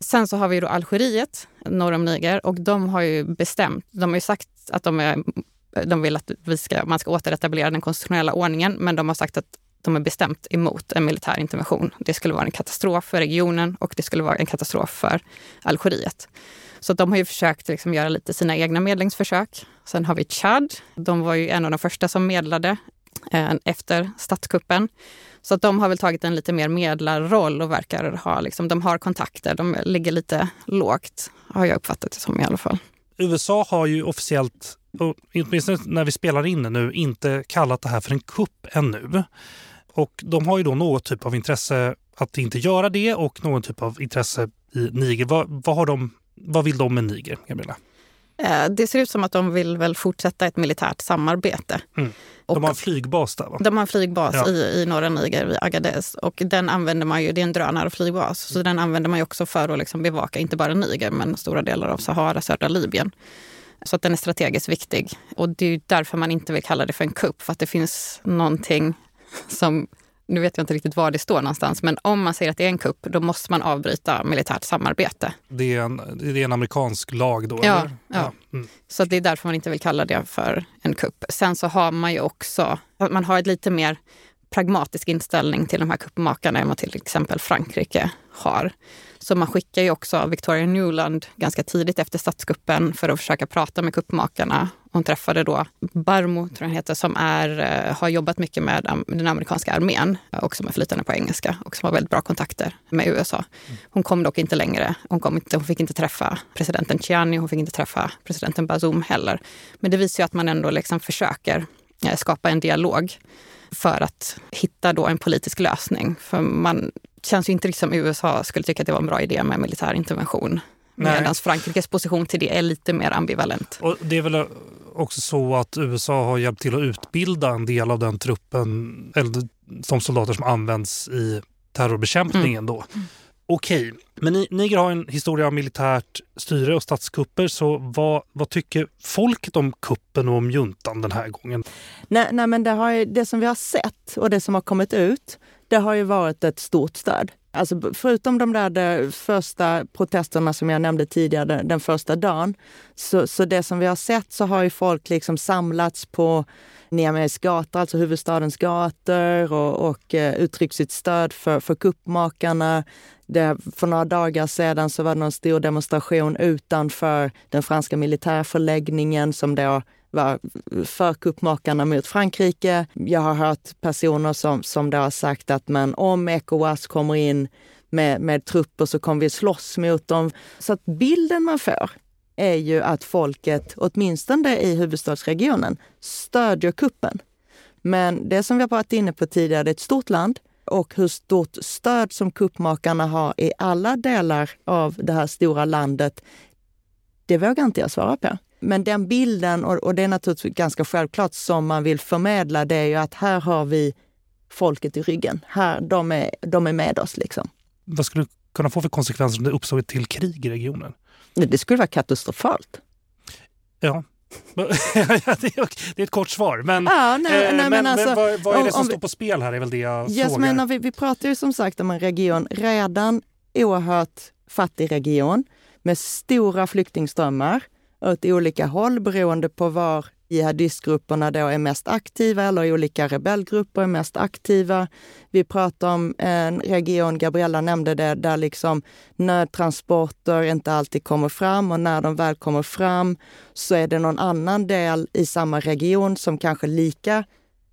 Sen så har vi då Algeriet norr om Niger och de har ju bestämt, de har ju sagt att de, är, de vill att vi ska, man ska återetablera den konstitutionella ordningen, men de har sagt att de är bestämt emot en militär intervention. Det skulle vara en katastrof för regionen och det skulle vara en katastrof för Algeriet. Så de har ju försökt liksom göra lite sina egna medlingsförsök. Sen har vi Chad. De var ju en av de första som medlade eh, efter statskuppen. Så att de har väl tagit en lite mer medlarroll och verkar ha, liksom, de har kontakter. De ligger lite lågt, har jag uppfattat det som i alla fall. USA har ju officiellt, åtminstone när vi spelar in det nu, inte kallat det här för en kupp ännu. Och de har ju då något typ av intresse att inte göra det och någon typ av intresse i Niger. Vad, vad har de vad vill de med Niger, Gabriella? Eh, det ser ut som att de vill väl fortsätta ett militärt samarbete. Mm. De har en flygbas där va? De har en flygbas ja. i, i norra Niger, vid Agadez. Och den använder man ju, det är en drönarflygbas, så den använder man också för att liksom bevaka inte bara Niger men stora delar av Sahara, södra Libyen. Så att den är strategiskt viktig. Och det är därför man inte vill kalla det för en kupp, för att det finns någonting som nu vet jag inte riktigt var det står någonstans, men om man säger att det är en kupp, då måste man avbryta militärt samarbete. Det är en, det är en amerikansk lag då? Ja, eller? ja. Mm. så det är därför man inte vill kalla det för en kupp. Sen så har man ju också, man har ett lite mer pragmatisk inställning till de här kuppmakarna än vad till exempel Frankrike har. Så man skickar ju också Victoria Newland ganska tidigt efter statskuppen för att försöka prata med kuppmakarna. Hon träffade då Barmo, tror jag heter, som är, eh, har jobbat mycket med den amerikanska armén och som är flytande på engelska och som har väldigt bra kontakter med USA. Hon kom dock inte längre. Hon, kom inte, hon fick inte träffa presidenten Chiani, hon fick inte träffa presidenten Bazoum heller. Men det visar ju att man ändå liksom försöker eh, skapa en dialog för att hitta då en politisk lösning. För man känns ju inte som USA skulle tycka att det var en bra idé med militär intervention. Medan Frankrikes position till det är lite mer ambivalent. Och det är väl också så att USA har hjälpt till att utbilda en del av den truppen, eller de soldater som används i terrorbekämpningen mm. då. Okej, men Niger har en historia av militärt styre och statskupper. Så vad, vad tycker folket om kuppen och om juntan den här gången? Nej, nej men det, har det som vi har sett och det som har kommit ut, det har ju varit ett stort stöd. Alltså, förutom de där första protesterna som jag nämnde tidigare, den första dagen, så, så det som vi har sett så har ju folk liksom samlats på Niamey's gator, alltså huvudstadens gator och, och eh, uttryckt sitt stöd för, för kuppmakarna. Det, för några dagar sedan så var det någon stor demonstration utanför den franska militärförläggningen som då var för kuppmakarna mot Frankrike. Jag har hört personer som, som då har sagt att men om Ecowas kommer in med, med trupper så kommer vi slåss mot dem. Så att bilden man får är ju att folket, åtminstone i huvudstadsregionen, stödjer kuppen. Men det som vi har varit inne på tidigare, det är ett stort land och hur stort stöd som kuppmakarna har i alla delar av det här stora landet, det vågar inte jag svara på. Men den bilden, och, det är naturligtvis ganska självklart, som man vill förmedla, det är ju att här har vi folket i ryggen. Här, de, är, de är med oss. Liksom. Vad skulle det kunna få för konsekvenser om det uppstår ett till krig i regionen? Det skulle vara katastrofalt. Ja, <laughs> det är ett kort svar. Men, ja, nej, nej, men, men, alltså, men vad, vad, är det som om, står på spel här? är väl det jag yes, frågar. Men, vi, vi pratar ju som sagt om en region, redan oerhört fattig region med stora flyktingströmmar åt olika håll beroende på var jihadistgrupperna då är mest aktiva eller olika rebellgrupper är mest aktiva. Vi pratar om en region, Gabriella nämnde det, där liksom nödtransporter inte alltid kommer fram och när de väl kommer fram så är det någon annan del i samma region som kanske lika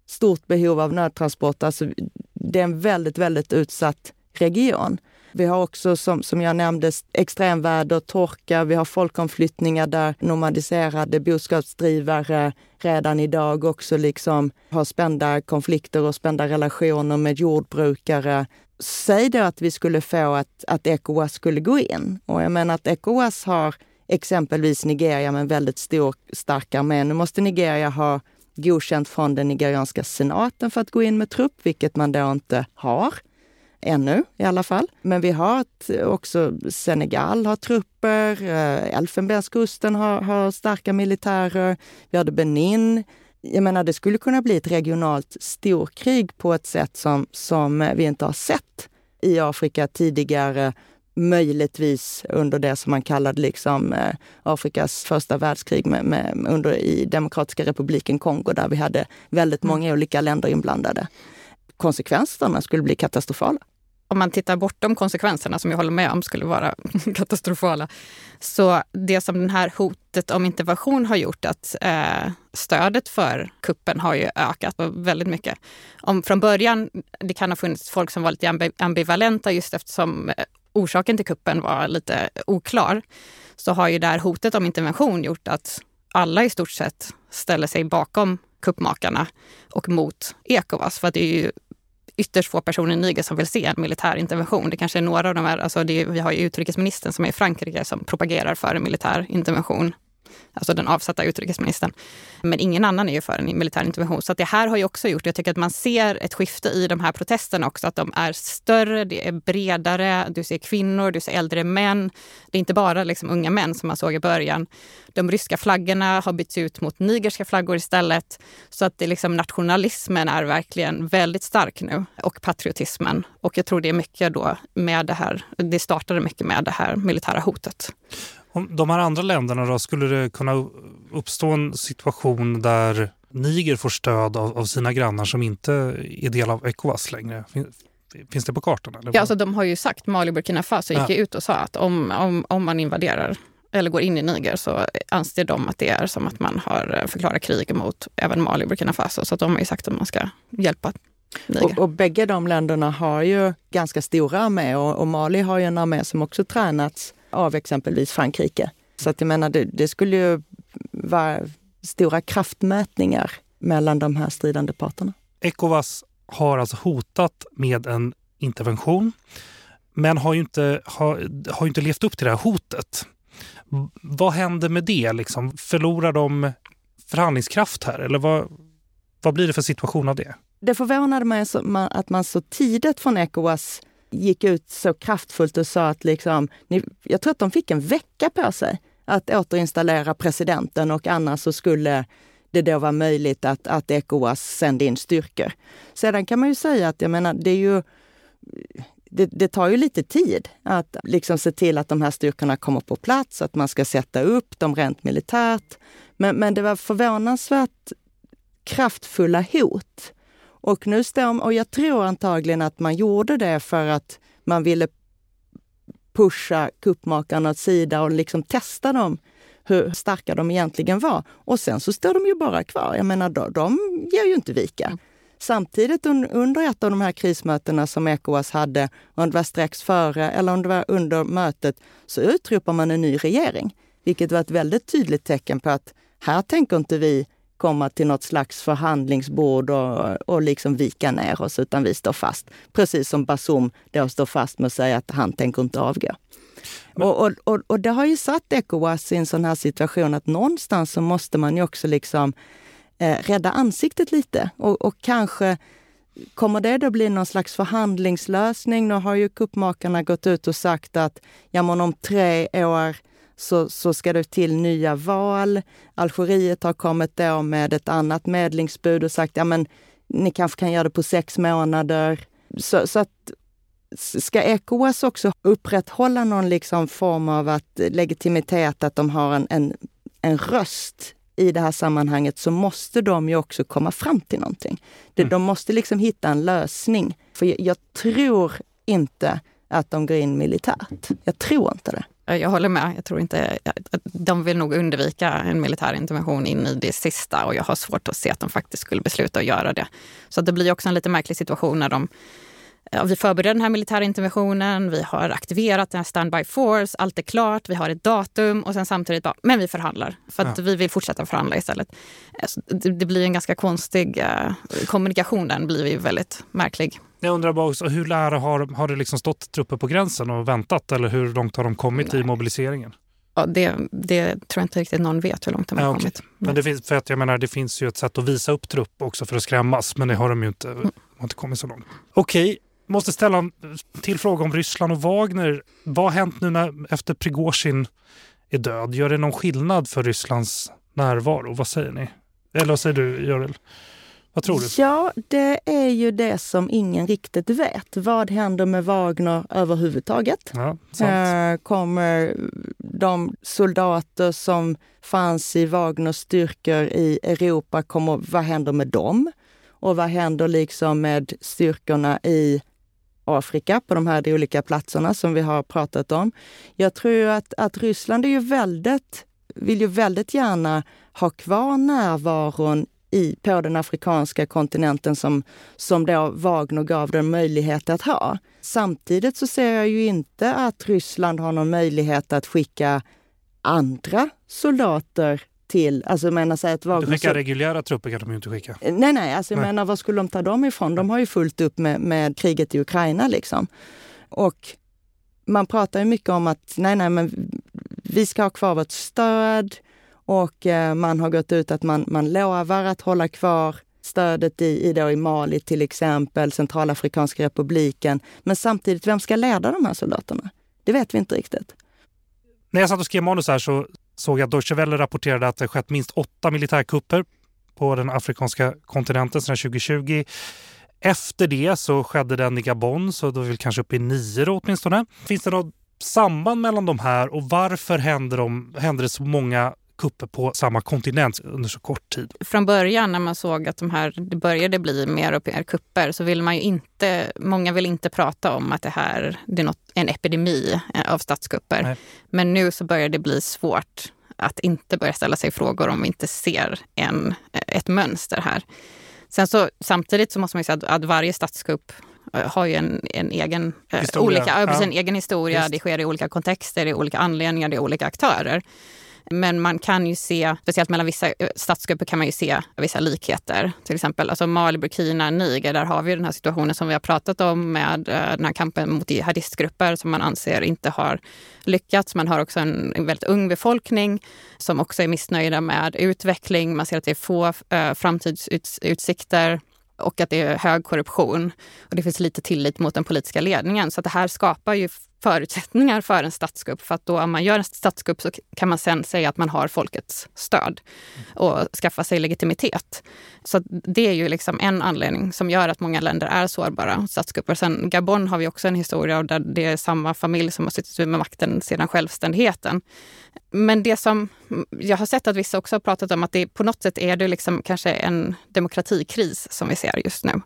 stort behov av nödtransporter. Alltså, det är en väldigt, väldigt utsatt region. Vi har också, som, som jag nämnde, extremväder, torka. Vi har folkomflyttningar där nomadiserade boskapsdrivare redan idag också liksom har spända konflikter och spända relationer med jordbrukare. Säg då att vi skulle få att, att Ecowas skulle gå in. Och jag menar att Ecowas har exempelvis Nigeria med en väldigt stor, stark armé. Nu måste Nigeria ha godkänt från den nigerianska senaten för att gå in med trupp, vilket man då inte har ännu i alla fall. Men vi har också Senegal har trupper, eh, Elfenbenskusten har, har starka militärer, vi har Benin. Jag menar, det skulle kunna bli ett regionalt storkrig på ett sätt som, som vi inte har sett i Afrika tidigare möjligtvis under det som man kallade liksom, eh, Afrikas första världskrig med, med, under, i Demokratiska republiken Kongo där vi hade väldigt många mm. olika länder inblandade. Konsekvenserna skulle bli katastrofala om man tittar bortom konsekvenserna, som jag håller med om skulle vara <laughs> katastrofala, så det som det här hotet om intervention har gjort att eh, stödet för kuppen har ju ökat väldigt mycket. Om från början, det kan ha funnits folk som var lite ambivalenta just eftersom eh, orsaken till kuppen var lite oklar, så har ju det här hotet om intervention gjort att alla i stort sett ställer sig bakom kuppmakarna och mot Ecowas. För att det är ju ytterst få personer i Niger som vill se en militär intervention. Det kanske är några av de här, alltså det, vi har ju utrikesministern som är i Frankrike som propagerar för en militär intervention alltså den avsatta utrikesministern. Men ingen annan är ju för en militär intervention. Så det här har ju också gjort, jag tycker att man ser ett skifte i de här protesterna också, att de är större, det är bredare, du ser kvinnor, du ser äldre män. Det är inte bara liksom unga män som man såg i början. De ryska flaggorna har bytts ut mot nigerska flaggor istället. Så att det liksom, nationalismen är verkligen väldigt stark nu och patriotismen. Och jag tror det är mycket då med det här, det startade mycket med det här militära hotet. Om de här andra länderna då, skulle det kunna uppstå en situation där Niger får stöd av, av sina grannar som inte är del av Ecowas längre? Finns det på kartan? Eller ja, alltså, de har ju sagt, Mali och Burkina Faso gick ja. ut och sa att om, om, om man invaderar eller går in i Niger så anser de att det är som att man har förklarat krig mot även Mali och Burkina Faso. Så de har ju sagt att man ska hjälpa Niger. Och, och bägge de länderna har ju ganska stora armé och, och Mali har ju en armé som också tränats av exempelvis Frankrike. Så att jag menar, det, det skulle ju vara stora kraftmätningar mellan de här stridande parterna. Ecowas har alltså hotat med en intervention men har ju inte, har, har inte levt upp till det här hotet. Vad händer med det? Liksom? Förlorar de förhandlingskraft här? Eller vad, vad blir det för situation av det? Det förvånade mig att man så tidigt från Ecowas gick ut så kraftfullt och sa att liksom, jag tror att de fick en vecka på sig att återinstallera presidenten och annars så skulle det då vara möjligt att, att Ecowas sände in styrkor. Sedan kan man ju säga att jag menar, det är ju det, det, tar ju lite tid att liksom se till att de här styrkorna kommer på plats, att man ska sätta upp dem rent militärt. Men, men det var förvånansvärt kraftfulla hot och nu står, och jag tror antagligen att man gjorde det för att man ville pusha kuppmakarna åt sida och liksom testa dem, hur starka de egentligen var. Och sen så står de ju bara kvar. Jag menar, de, de ger ju inte vika. Mm. Samtidigt under ett av de här krismötena som Ecowas hade, om det var strax före eller om det var under mötet, så utropar man en ny regering. Vilket var ett väldigt tydligt tecken på att här tänker inte vi komma till något slags förhandlingsbord och, och liksom vika ner oss, utan vi står fast. Precis som Basum då står fast med att säga att han tänker inte avgå. Men... Och, och, och, det har ju satt Ecowas i en sån här situation att någonstans så måste man ju också liksom eh, rädda ansiktet lite och, och kanske Kommer det då bli någon slags förhandlingslösning? Nu har ju kuppmakarna gått ut och sagt att ja, men om tre år så, så ska det till nya val. Algeriet har kommit då med ett annat medlingsbud och sagt ja men ni kanske kan göra det på sex månader. Så, så att ska Ecowas också upprätthålla någon liksom form av att legitimitet, att de har en, en, en röst i det här sammanhanget så måste de ju också komma fram till någonting. Mm. De måste liksom hitta en lösning. För jag, jag, tror inte att de går in militärt. Jag tror inte det. Eh, jag håller med. Jag tror inte, eh, de vill nog undvika en militär intervention in i det sista och jag har svårt att se att de faktiskt skulle besluta att göra det. Så det blir också en lite märklig situation när de Ja, vi förbereder den här militära interventionen, vi har aktiverat den här standby force, allt är klart, vi har ett datum och sen samtidigt bara, men vi förhandlar. För att ja. vi vill fortsätta förhandla istället. Alltså, det, det blir en ganska konstig uh, kommunikation, den blir ju väldigt märklig. Jag undrar bara också, hur nära har, har det liksom stått trupper på gränsen och väntat eller hur långt har de kommit Nej. i mobiliseringen? Ja, det, det tror jag inte riktigt någon vet hur långt de har ja, kommit. Men det finns, för att jag menar, det finns ju ett sätt att visa upp trupp också för att skrämmas, men det har de ju inte, mm. har inte kommit så långt. Okej, måste ställa en till fråga om Ryssland och Wagner. Vad har hänt nu när, efter Prigozjin är död? Gör det någon skillnad för Rysslands närvaro? Vad säger ni? Eller vad säger du, Görel? Vad tror du? Ja, det är ju det som ingen riktigt vet. Vad händer med Wagner överhuvudtaget? Ja, eh, kommer de soldater som fanns i Wagners styrkor i Europa, kommer, vad händer med dem? Och vad händer liksom med styrkorna i Afrika på de här olika platserna som vi har pratat om. Jag tror att, att Ryssland är ju väldigt, vill ju väldigt gärna ha kvar närvaron i, på den afrikanska kontinenten som, som då Wagner gav den möjlighet att ha. Samtidigt så ser jag ju inte att Ryssland har någon möjlighet att skicka andra soldater till, alltså jag menar så att Wagner... Du skickar reguljära trupper kan de ju inte skicka. Nej, nej, alltså jag nej. menar var skulle de ta dem ifrån? De har ju fullt upp med, med kriget i Ukraina liksom. Och man pratar ju mycket om att nej, nej, men vi ska ha kvar vårt stöd och eh, man har gått ut att man, man lovar att hålla kvar stödet i, i, då i Mali till exempel, Centralafrikanska republiken. Men samtidigt, vem ska leda de här soldaterna? Det vet vi inte riktigt. När jag satt och skrev manus här så såg jag att Deutsche Welle rapporterade att det skett minst åtta militärkupper på den afrikanska kontinenten sedan 2020. Efter det så skedde den i Gabon, så då är vi kanske uppe i nio då åtminstone. Finns det något samband mellan de här och varför händer, de, händer det så många kupper på samma kontinent under så kort tid. Från början när man såg att de här, det började bli mer och mer kupper så vill man ju inte, många vill inte prata om att det här det är något, en epidemi eh, av statskupper. Nej. Men nu så börjar det bli svårt att inte börja ställa sig frågor om vi inte ser en, ett mönster här. Sen så, samtidigt så måste man ju säga att, att varje statskupp eh, har ju en, en egen, eh, olika, ja. en egen historia. Just. Det sker i olika kontexter, det är olika anledningar, det är olika aktörer. Men man kan ju se, speciellt mellan vissa eh, statsgrupper kan man ju se vissa likheter. Till exempel alltså Mali, Burkina, Niger, där har vi den här situationen som vi har pratat om med eh, den här kampen mot jihadistgrupper som man anser inte har lyckats. Man har också en väldigt ung befolkning som också är missnöjda med utveckling. Man ser att det är få eh, framtidsutsikter och att det är hög korruption. Och det finns lite tillit mot den politiska ledningen. Så det här skapar ju förutsättningar för en statskupp. För att då om man gör en statskupp så kan man sen säga att man har folkets stöd och skaffa sig legitimitet. Så det är ju liksom en anledning som gör att många länder är sårbara statskupper. Sen Gabon har vi också en historia där det är samma familj som har suttit med makten sedan självständigheten. Men det som jag har sett att vissa också har pratat om att det på något sätt är det liksom kanske en demokratikris som vi ser just nu.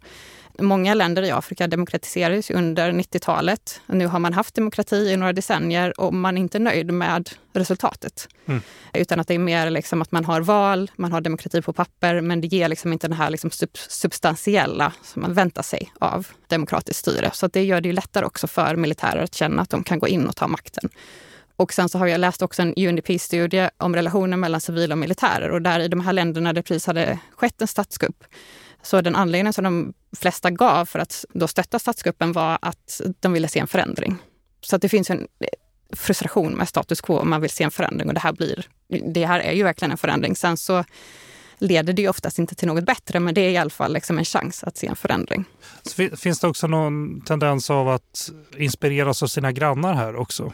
Många länder i Afrika demokratiserades under 90-talet. Nu har man haft demokrati i några decennier och man är inte nöjd med resultatet. Mm. Utan att det är mer liksom att man har val, man har demokrati på papper men det ger liksom inte den här liksom substantiella som man väntar sig av demokratiskt styre. Så det gör det ju lättare också för militärer att känna att de kan gå in och ta makten. Och sen så har jag läst också en UNDP-studie om relationen mellan civila och militärer och där i de här länderna där det precis hade skett en statskupp så den anledningen som de flesta gav för att då stötta statskuppen var att de ville se en förändring. Så att det finns en frustration med status quo om man vill se en förändring och det här blir, det här är ju verkligen en förändring. Sen så leder det ju oftast inte till något bättre, men det är i alla fall liksom en chans att se en förändring. Så finns det också någon tendens av att inspireras av sina grannar här också?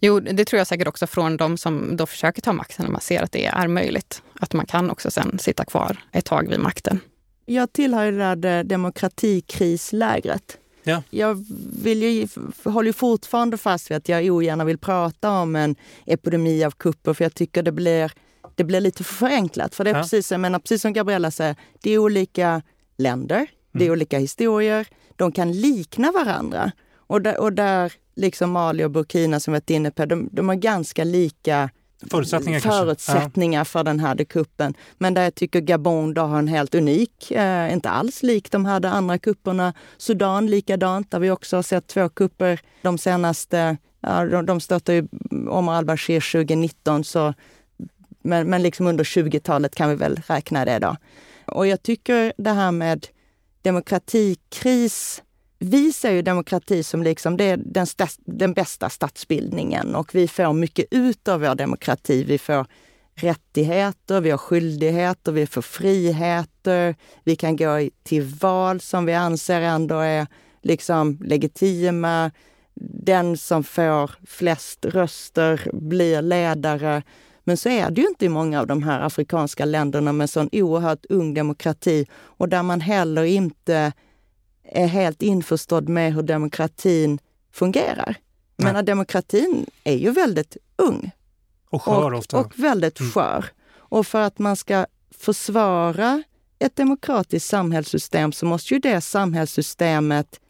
Jo, det tror jag säkert också från de som då försöker ta makten, när man ser att det är möjligt. Att man kan också sen sitta kvar ett tag vid makten. Jag tillhör det där demokratikrislägret. Ja. Jag vill ju, håller ju fortfarande fast vid att jag ogärna vill prata om en epidemi av kupper för jag tycker det blir, det blir lite för förenklat. För det är Ja. precis, menar, precis som Gabriella säger, det är olika länder, det är Mm. olika historier, de kan likna varandra. Och där, och där liksom Mali och Burkina som varit inne på, de, de har ganska lika Förutsättningar förutsättningar ja. för den här kuppen. Men där jag tycker Gabon då har en helt unik, eh, inte alls lik de här andra kupperna. Sudan likadant, där vi också har sett två kupper de senaste, ja, de, de stötte ju Omar al-Bashir 2019, så, men, men liksom under 20-talet kan vi väl räkna det då. Och jag tycker det här med demokratikris vi ser ju demokrati som liksom det är den, den bästa statsbildningen och vi får mycket ut av vår demokrati. Vi får rättigheter, vi har skyldigheter, vi får friheter. Vi kan gå till val som vi anser ändå är liksom legitima. Den som får flest röster blir ledare. Men så är det ju inte i många av de här afrikanska länderna med sån oerhört ung demokrati och där man heller inte är helt införstådd med hur demokratin fungerar. Menar, demokratin är ju väldigt ung Och skör och, ofta. och väldigt Mm. skör. Och för att man ska försvara ett demokratiskt samhällssystem så måste ju det samhällssystemet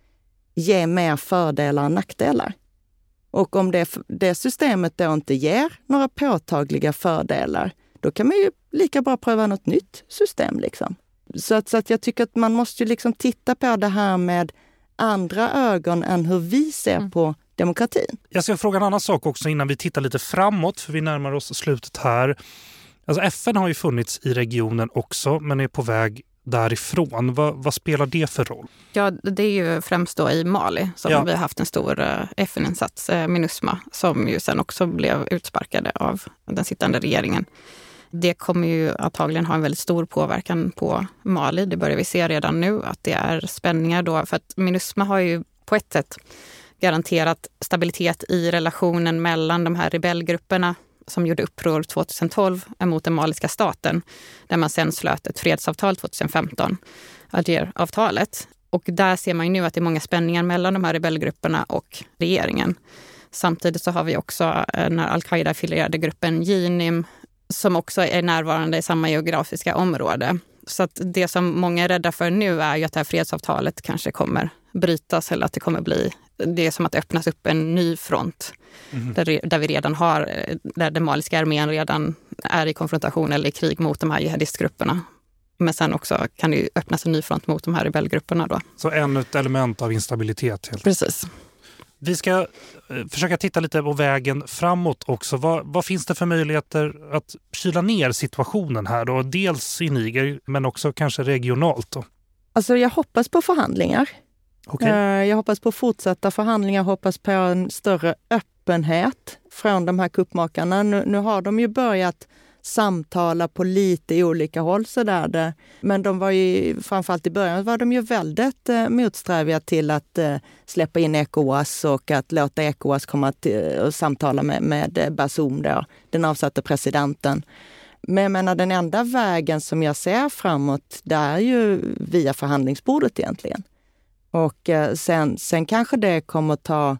ge mer fördelar än nackdelar. Och om det, det systemet då inte ger några påtagliga fördelar, då kan man ju lika bra pröva något nytt system. Liksom. Så, att, så att jag tycker att man måste ju liksom titta på det här med andra ögon än hur vi ser Mm. på demokratin. Jag ska fråga en annan sak också innan vi tittar lite framåt, för vi närmar oss slutet här. Alltså FN har ju funnits i regionen också, men är på väg därifrån. Vad, vad spelar det för roll? Ja, det är ju främst då i Mali som Ja. vi har haft en stor eh, FN-insats, eh, Minusma, som ju sen också blev utsparkade av den sittande regeringen. Det kommer ju antagligen ha en väldigt stor påverkan på Mali. Det börjar vi se redan nu, att det är spänningar då. För att Minusma har ju på ett sätt garanterat stabilitet i relationen mellan de här rebellgrupperna som gjorde uppror 2012 mot den maliska staten, där man sen slöt ett fredsavtal 2015, Algeravtalet. Och där ser man ju nu att det är många spänningar mellan de här rebellgrupperna och regeringen. Samtidigt så har vi också eh, när den al-Qaida-affilierade gruppen Jinim som också är närvarande i samma geografiska område. Så att det som många är rädda för nu är ju att det här fredsavtalet kanske kommer brytas eller att det kommer bli... Det är som att det öppnas upp en ny front där, re- där vi redan har, där den maliska armén redan är i konfrontation eller i krig mot de här jihadistgrupperna. Men sen också kan det ju öppnas en ny front mot de här rebellgrupperna då. Så ännu ett element av instabilitet. Helt. Precis. Vi ska eh, försöka titta lite på vägen framåt också. Vad, vad finns det för möjligheter att kyla ner situationen här? Då? Dels i Niger, men också kanske regionalt. Då. Alltså jag hoppas på förhandlingar. Okej. Eh, Jag hoppas på fortsatta förhandlingar, hoppas på en större öppenhet från de här kuppmakarna. Nu, nu har de ju börjat samtala på lite olika håll sådär. Det. Men de var ju, framförallt i början var de ju väldigt eh, motsträviga till att eh, släppa in Ecowas och att låta Ecowas komma till, eh, och samtala med, med eh, Bazoum, då, den avsatte presidenten. Men jag menar, den enda vägen som jag ser framåt, det är ju via förhandlingsbordet egentligen. Och eh, sen, sen kanske det kommer ta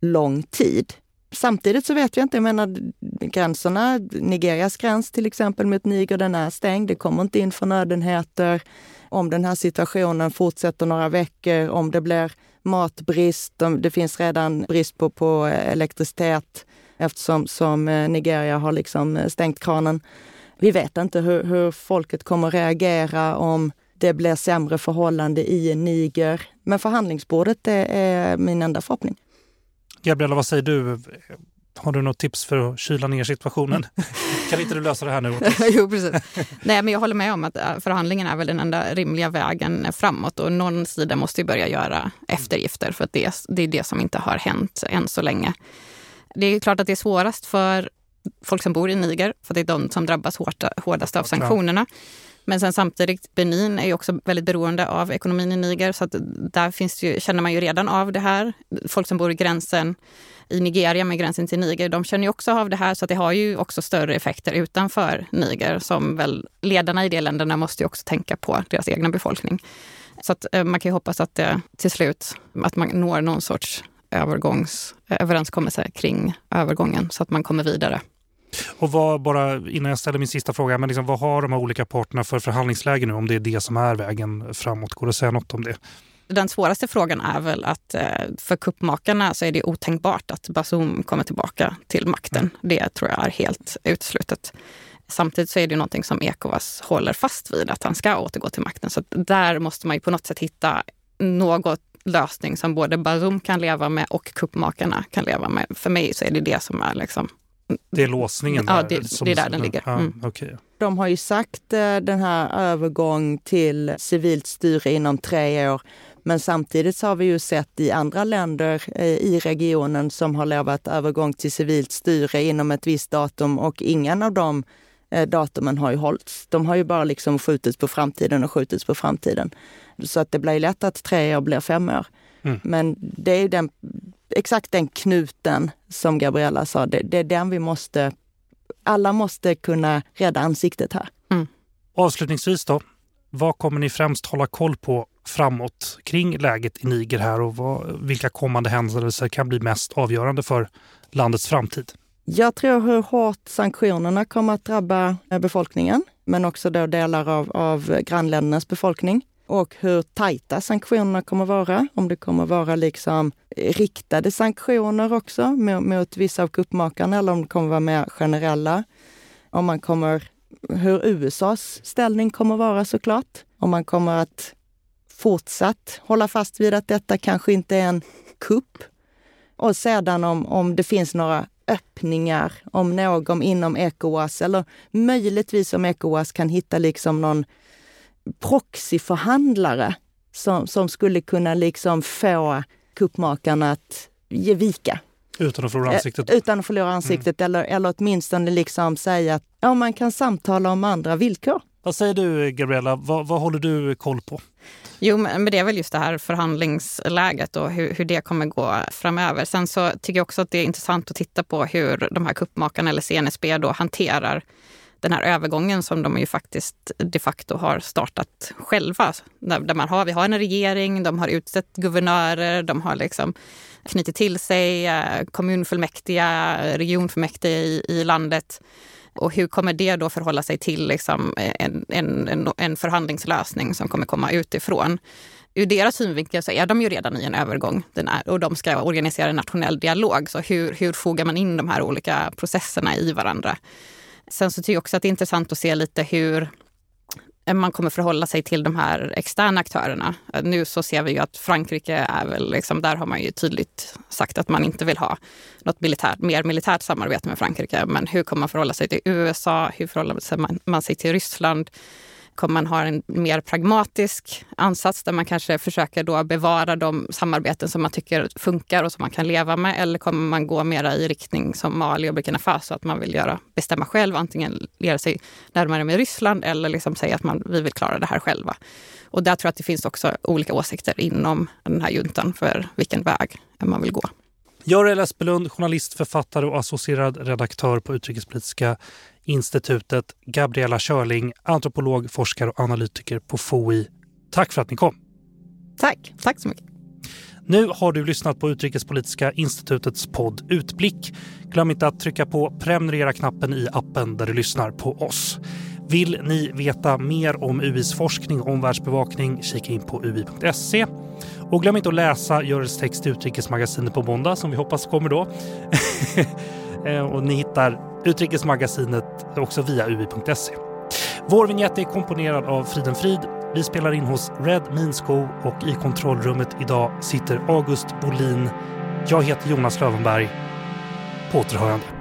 lång tid. Samtidigt så vet jag inte, jag menar gränserna, Nigerias gräns till exempel mot Niger, den är stängd. Det kommer inte in förnödenheter. Om den här situationen fortsätter några veckor, om det blir matbrist, om det finns redan brist på, på elektricitet eftersom som eh, Nigeria har liksom eh, stängt kranen. Vi vet inte hur, hur folket kommer reagera om det blir sämre förhållande i Niger. Men förhandlingsbordet är, är min enda förhoppning. Gabriella, vad säger du? Har du något tips för att kyla ner situationen? <laughs> kan inte du lösa det här nu? <laughs> jo, precis. Nej, men jag håller med om att äh, förhandlingen är väl den enda rimliga vägen framåt och någon sida måste ju börja göra eftergifter för att det, det är det som inte har hänt än så länge. Det är klart att det är svårast för folk som bor i Niger, för det är de som drabbas hårt, hårdast av Ja, sanktionerna. Men sen samtidigt, Benin är ju också väldigt beroende av ekonomin i Niger så att där finns ju, känner man ju redan av det här. Folk som bor i gränsen i Nigeria med gränsen till Niger, de känner ju också av det här så att det har ju också större effekter utanför Niger som väl ledarna i de länderna måste ju också tänka på deras egna befolkning. Så att eh, man kan ju hoppas att det till slut, att man når någon sorts övergångsöverenskommelse kring övergången så att man kommer vidare. Och vad, bara innan jag ställer min sista fråga, men liksom, vad har de här olika parterna för förhandlingsläge nu? Om det är det som är vägen framåt, går det att säga något om det? Den svåraste frågan är väl att eh, för kuppmakarna så är det otänkbart att Bazoum kommer tillbaka till makten. Mm. Det tror jag är helt uteslutet. Samtidigt så är det någonting som Ecowas håller fast vid, att han ska återgå till makten. Så där måste man ju på något sätt hitta något lösning som både Bazoum kan leva med och kuppmakarna kan leva med. För mig så är det det som är liksom det är låsningen? Där, ja, det, som, det är där den ligger. Mm. Okay. De har ju sagt eh, den här övergång till civilt styre inom tre år. Men samtidigt så har vi ju sett i andra länder eh, i regionen som har lovat övergång till civilt styre inom ett visst datum och ingen av de eh, datumen har ju hållits. De har ju bara liksom skjutits på framtiden och skjutits på framtiden. Så att det blir lätt att tre år blir fem år. Mm. Men det är den, exakt den knuten som Gabriella sa, det, det, är den vi måste... Alla måste kunna rädda ansiktet här. Mm. Avslutningsvis då, vad kommer ni främst hålla koll på framåt kring läget i Niger här och vad, vilka kommande händelser kan bli mest avgörande för landets framtid? Jag tror hur hårt sanktionerna kommer att drabba befolkningen, men också då delar av, av grannländernas befolkning och hur tajta sanktionerna kommer vara. Om det kommer vara liksom riktade sanktioner också mot, mot vissa av kuppmakarna eller om det kommer vara mer generella. Om man kommer, hur USAs ställning kommer vara såklart. Om man kommer att fortsatt hålla fast vid att detta kanske inte är en kupp. Och sedan om, om det finns några öppningar, om någon inom Ecowas eller möjligtvis om Ecowas kan hitta liksom någon proxyförhandlare som, som skulle kunna liksom få kuppmakarna att ge vika. Utan att förlora ansiktet? Utan att förlora ansiktet mm. eller, eller åtminstone liksom säga att ja, man kan samtala om andra villkor. Vad säger du Gabriella, vad, vad håller du koll på? Jo, men det är väl just det här förhandlingsläget och hur, hur, det kommer gå framöver. Sen så tycker jag också att det är intressant att titta på hur de här kuppmakarna eller CNSB då hanterar den här övergången som de ju faktiskt de facto har startat själva. Där, man har, vi har en regering, de har utsett guvernörer, de har liksom knutit till sig eh, kommunfullmäktige, regionfullmäktige i, i landet. Och hur kommer det då förhålla sig till liksom en, en, en förhandlingslösning som kommer komma utifrån? Ur deras synvinkel så är de ju redan i en övergång den är, och de ska organisera en nationell dialog. Så hur, hur fogar man in de här olika processerna i varandra? Sen så tycker jag också att det är intressant att se lite hur eh, man kommer förhålla sig till de här externa aktörerna. Eh, nu så ser vi ju att Frankrike är väl, liksom, där har man ju tydligt sagt att man inte vill ha något militärt, mer militärt samarbete med Frankrike. Men hur kommer man förhålla sig till USA? Hur förhåller man sig till Ryssland? Kommer man ha en mer pragmatisk ansats där man kanske försöker då bevara de samarbeten som man tycker funkar och som man kan leva med? Eller kommer man gå mera i riktning som Mali och Burkina Faso, att man vill göra, bestämma själv, antingen lera sig närmare med Ryssland eller liksom säga att man, vi vill klara det här själva. Och där tror jag att det finns också olika åsikter inom den här juntan för vilken väg man vill gå. Görel Espelund, journalist, författare och associerad redaktör på Utrikespolitiska institutet, Gabriella Körling, antropolog, forskare och analytiker på FOI. Tack för att ni kom. Tack. Tack så mycket. Nu har du lyssnat på Utrikespolitiska institutets podd Utblick. Glöm inte att trycka på prenumerera-knappen i appen där du lyssnar på oss. Vill ni veta mer om UIs forskning och omvärldsbevakning, kika in på ui.se. Och glöm inte att läsa Görels text i Utrikesmagasinet på måndag som vi hoppas kommer då. <laughs> Eh, och ni hittar Utrikesmagasinet också via ui.se. Vår vignett är komponerad av Friden Frid. Vi spelar in hos Red Minsko och i kontrollrummet idag sitter August Bolin. Jag heter Jonas Lövenberg. På återhörande.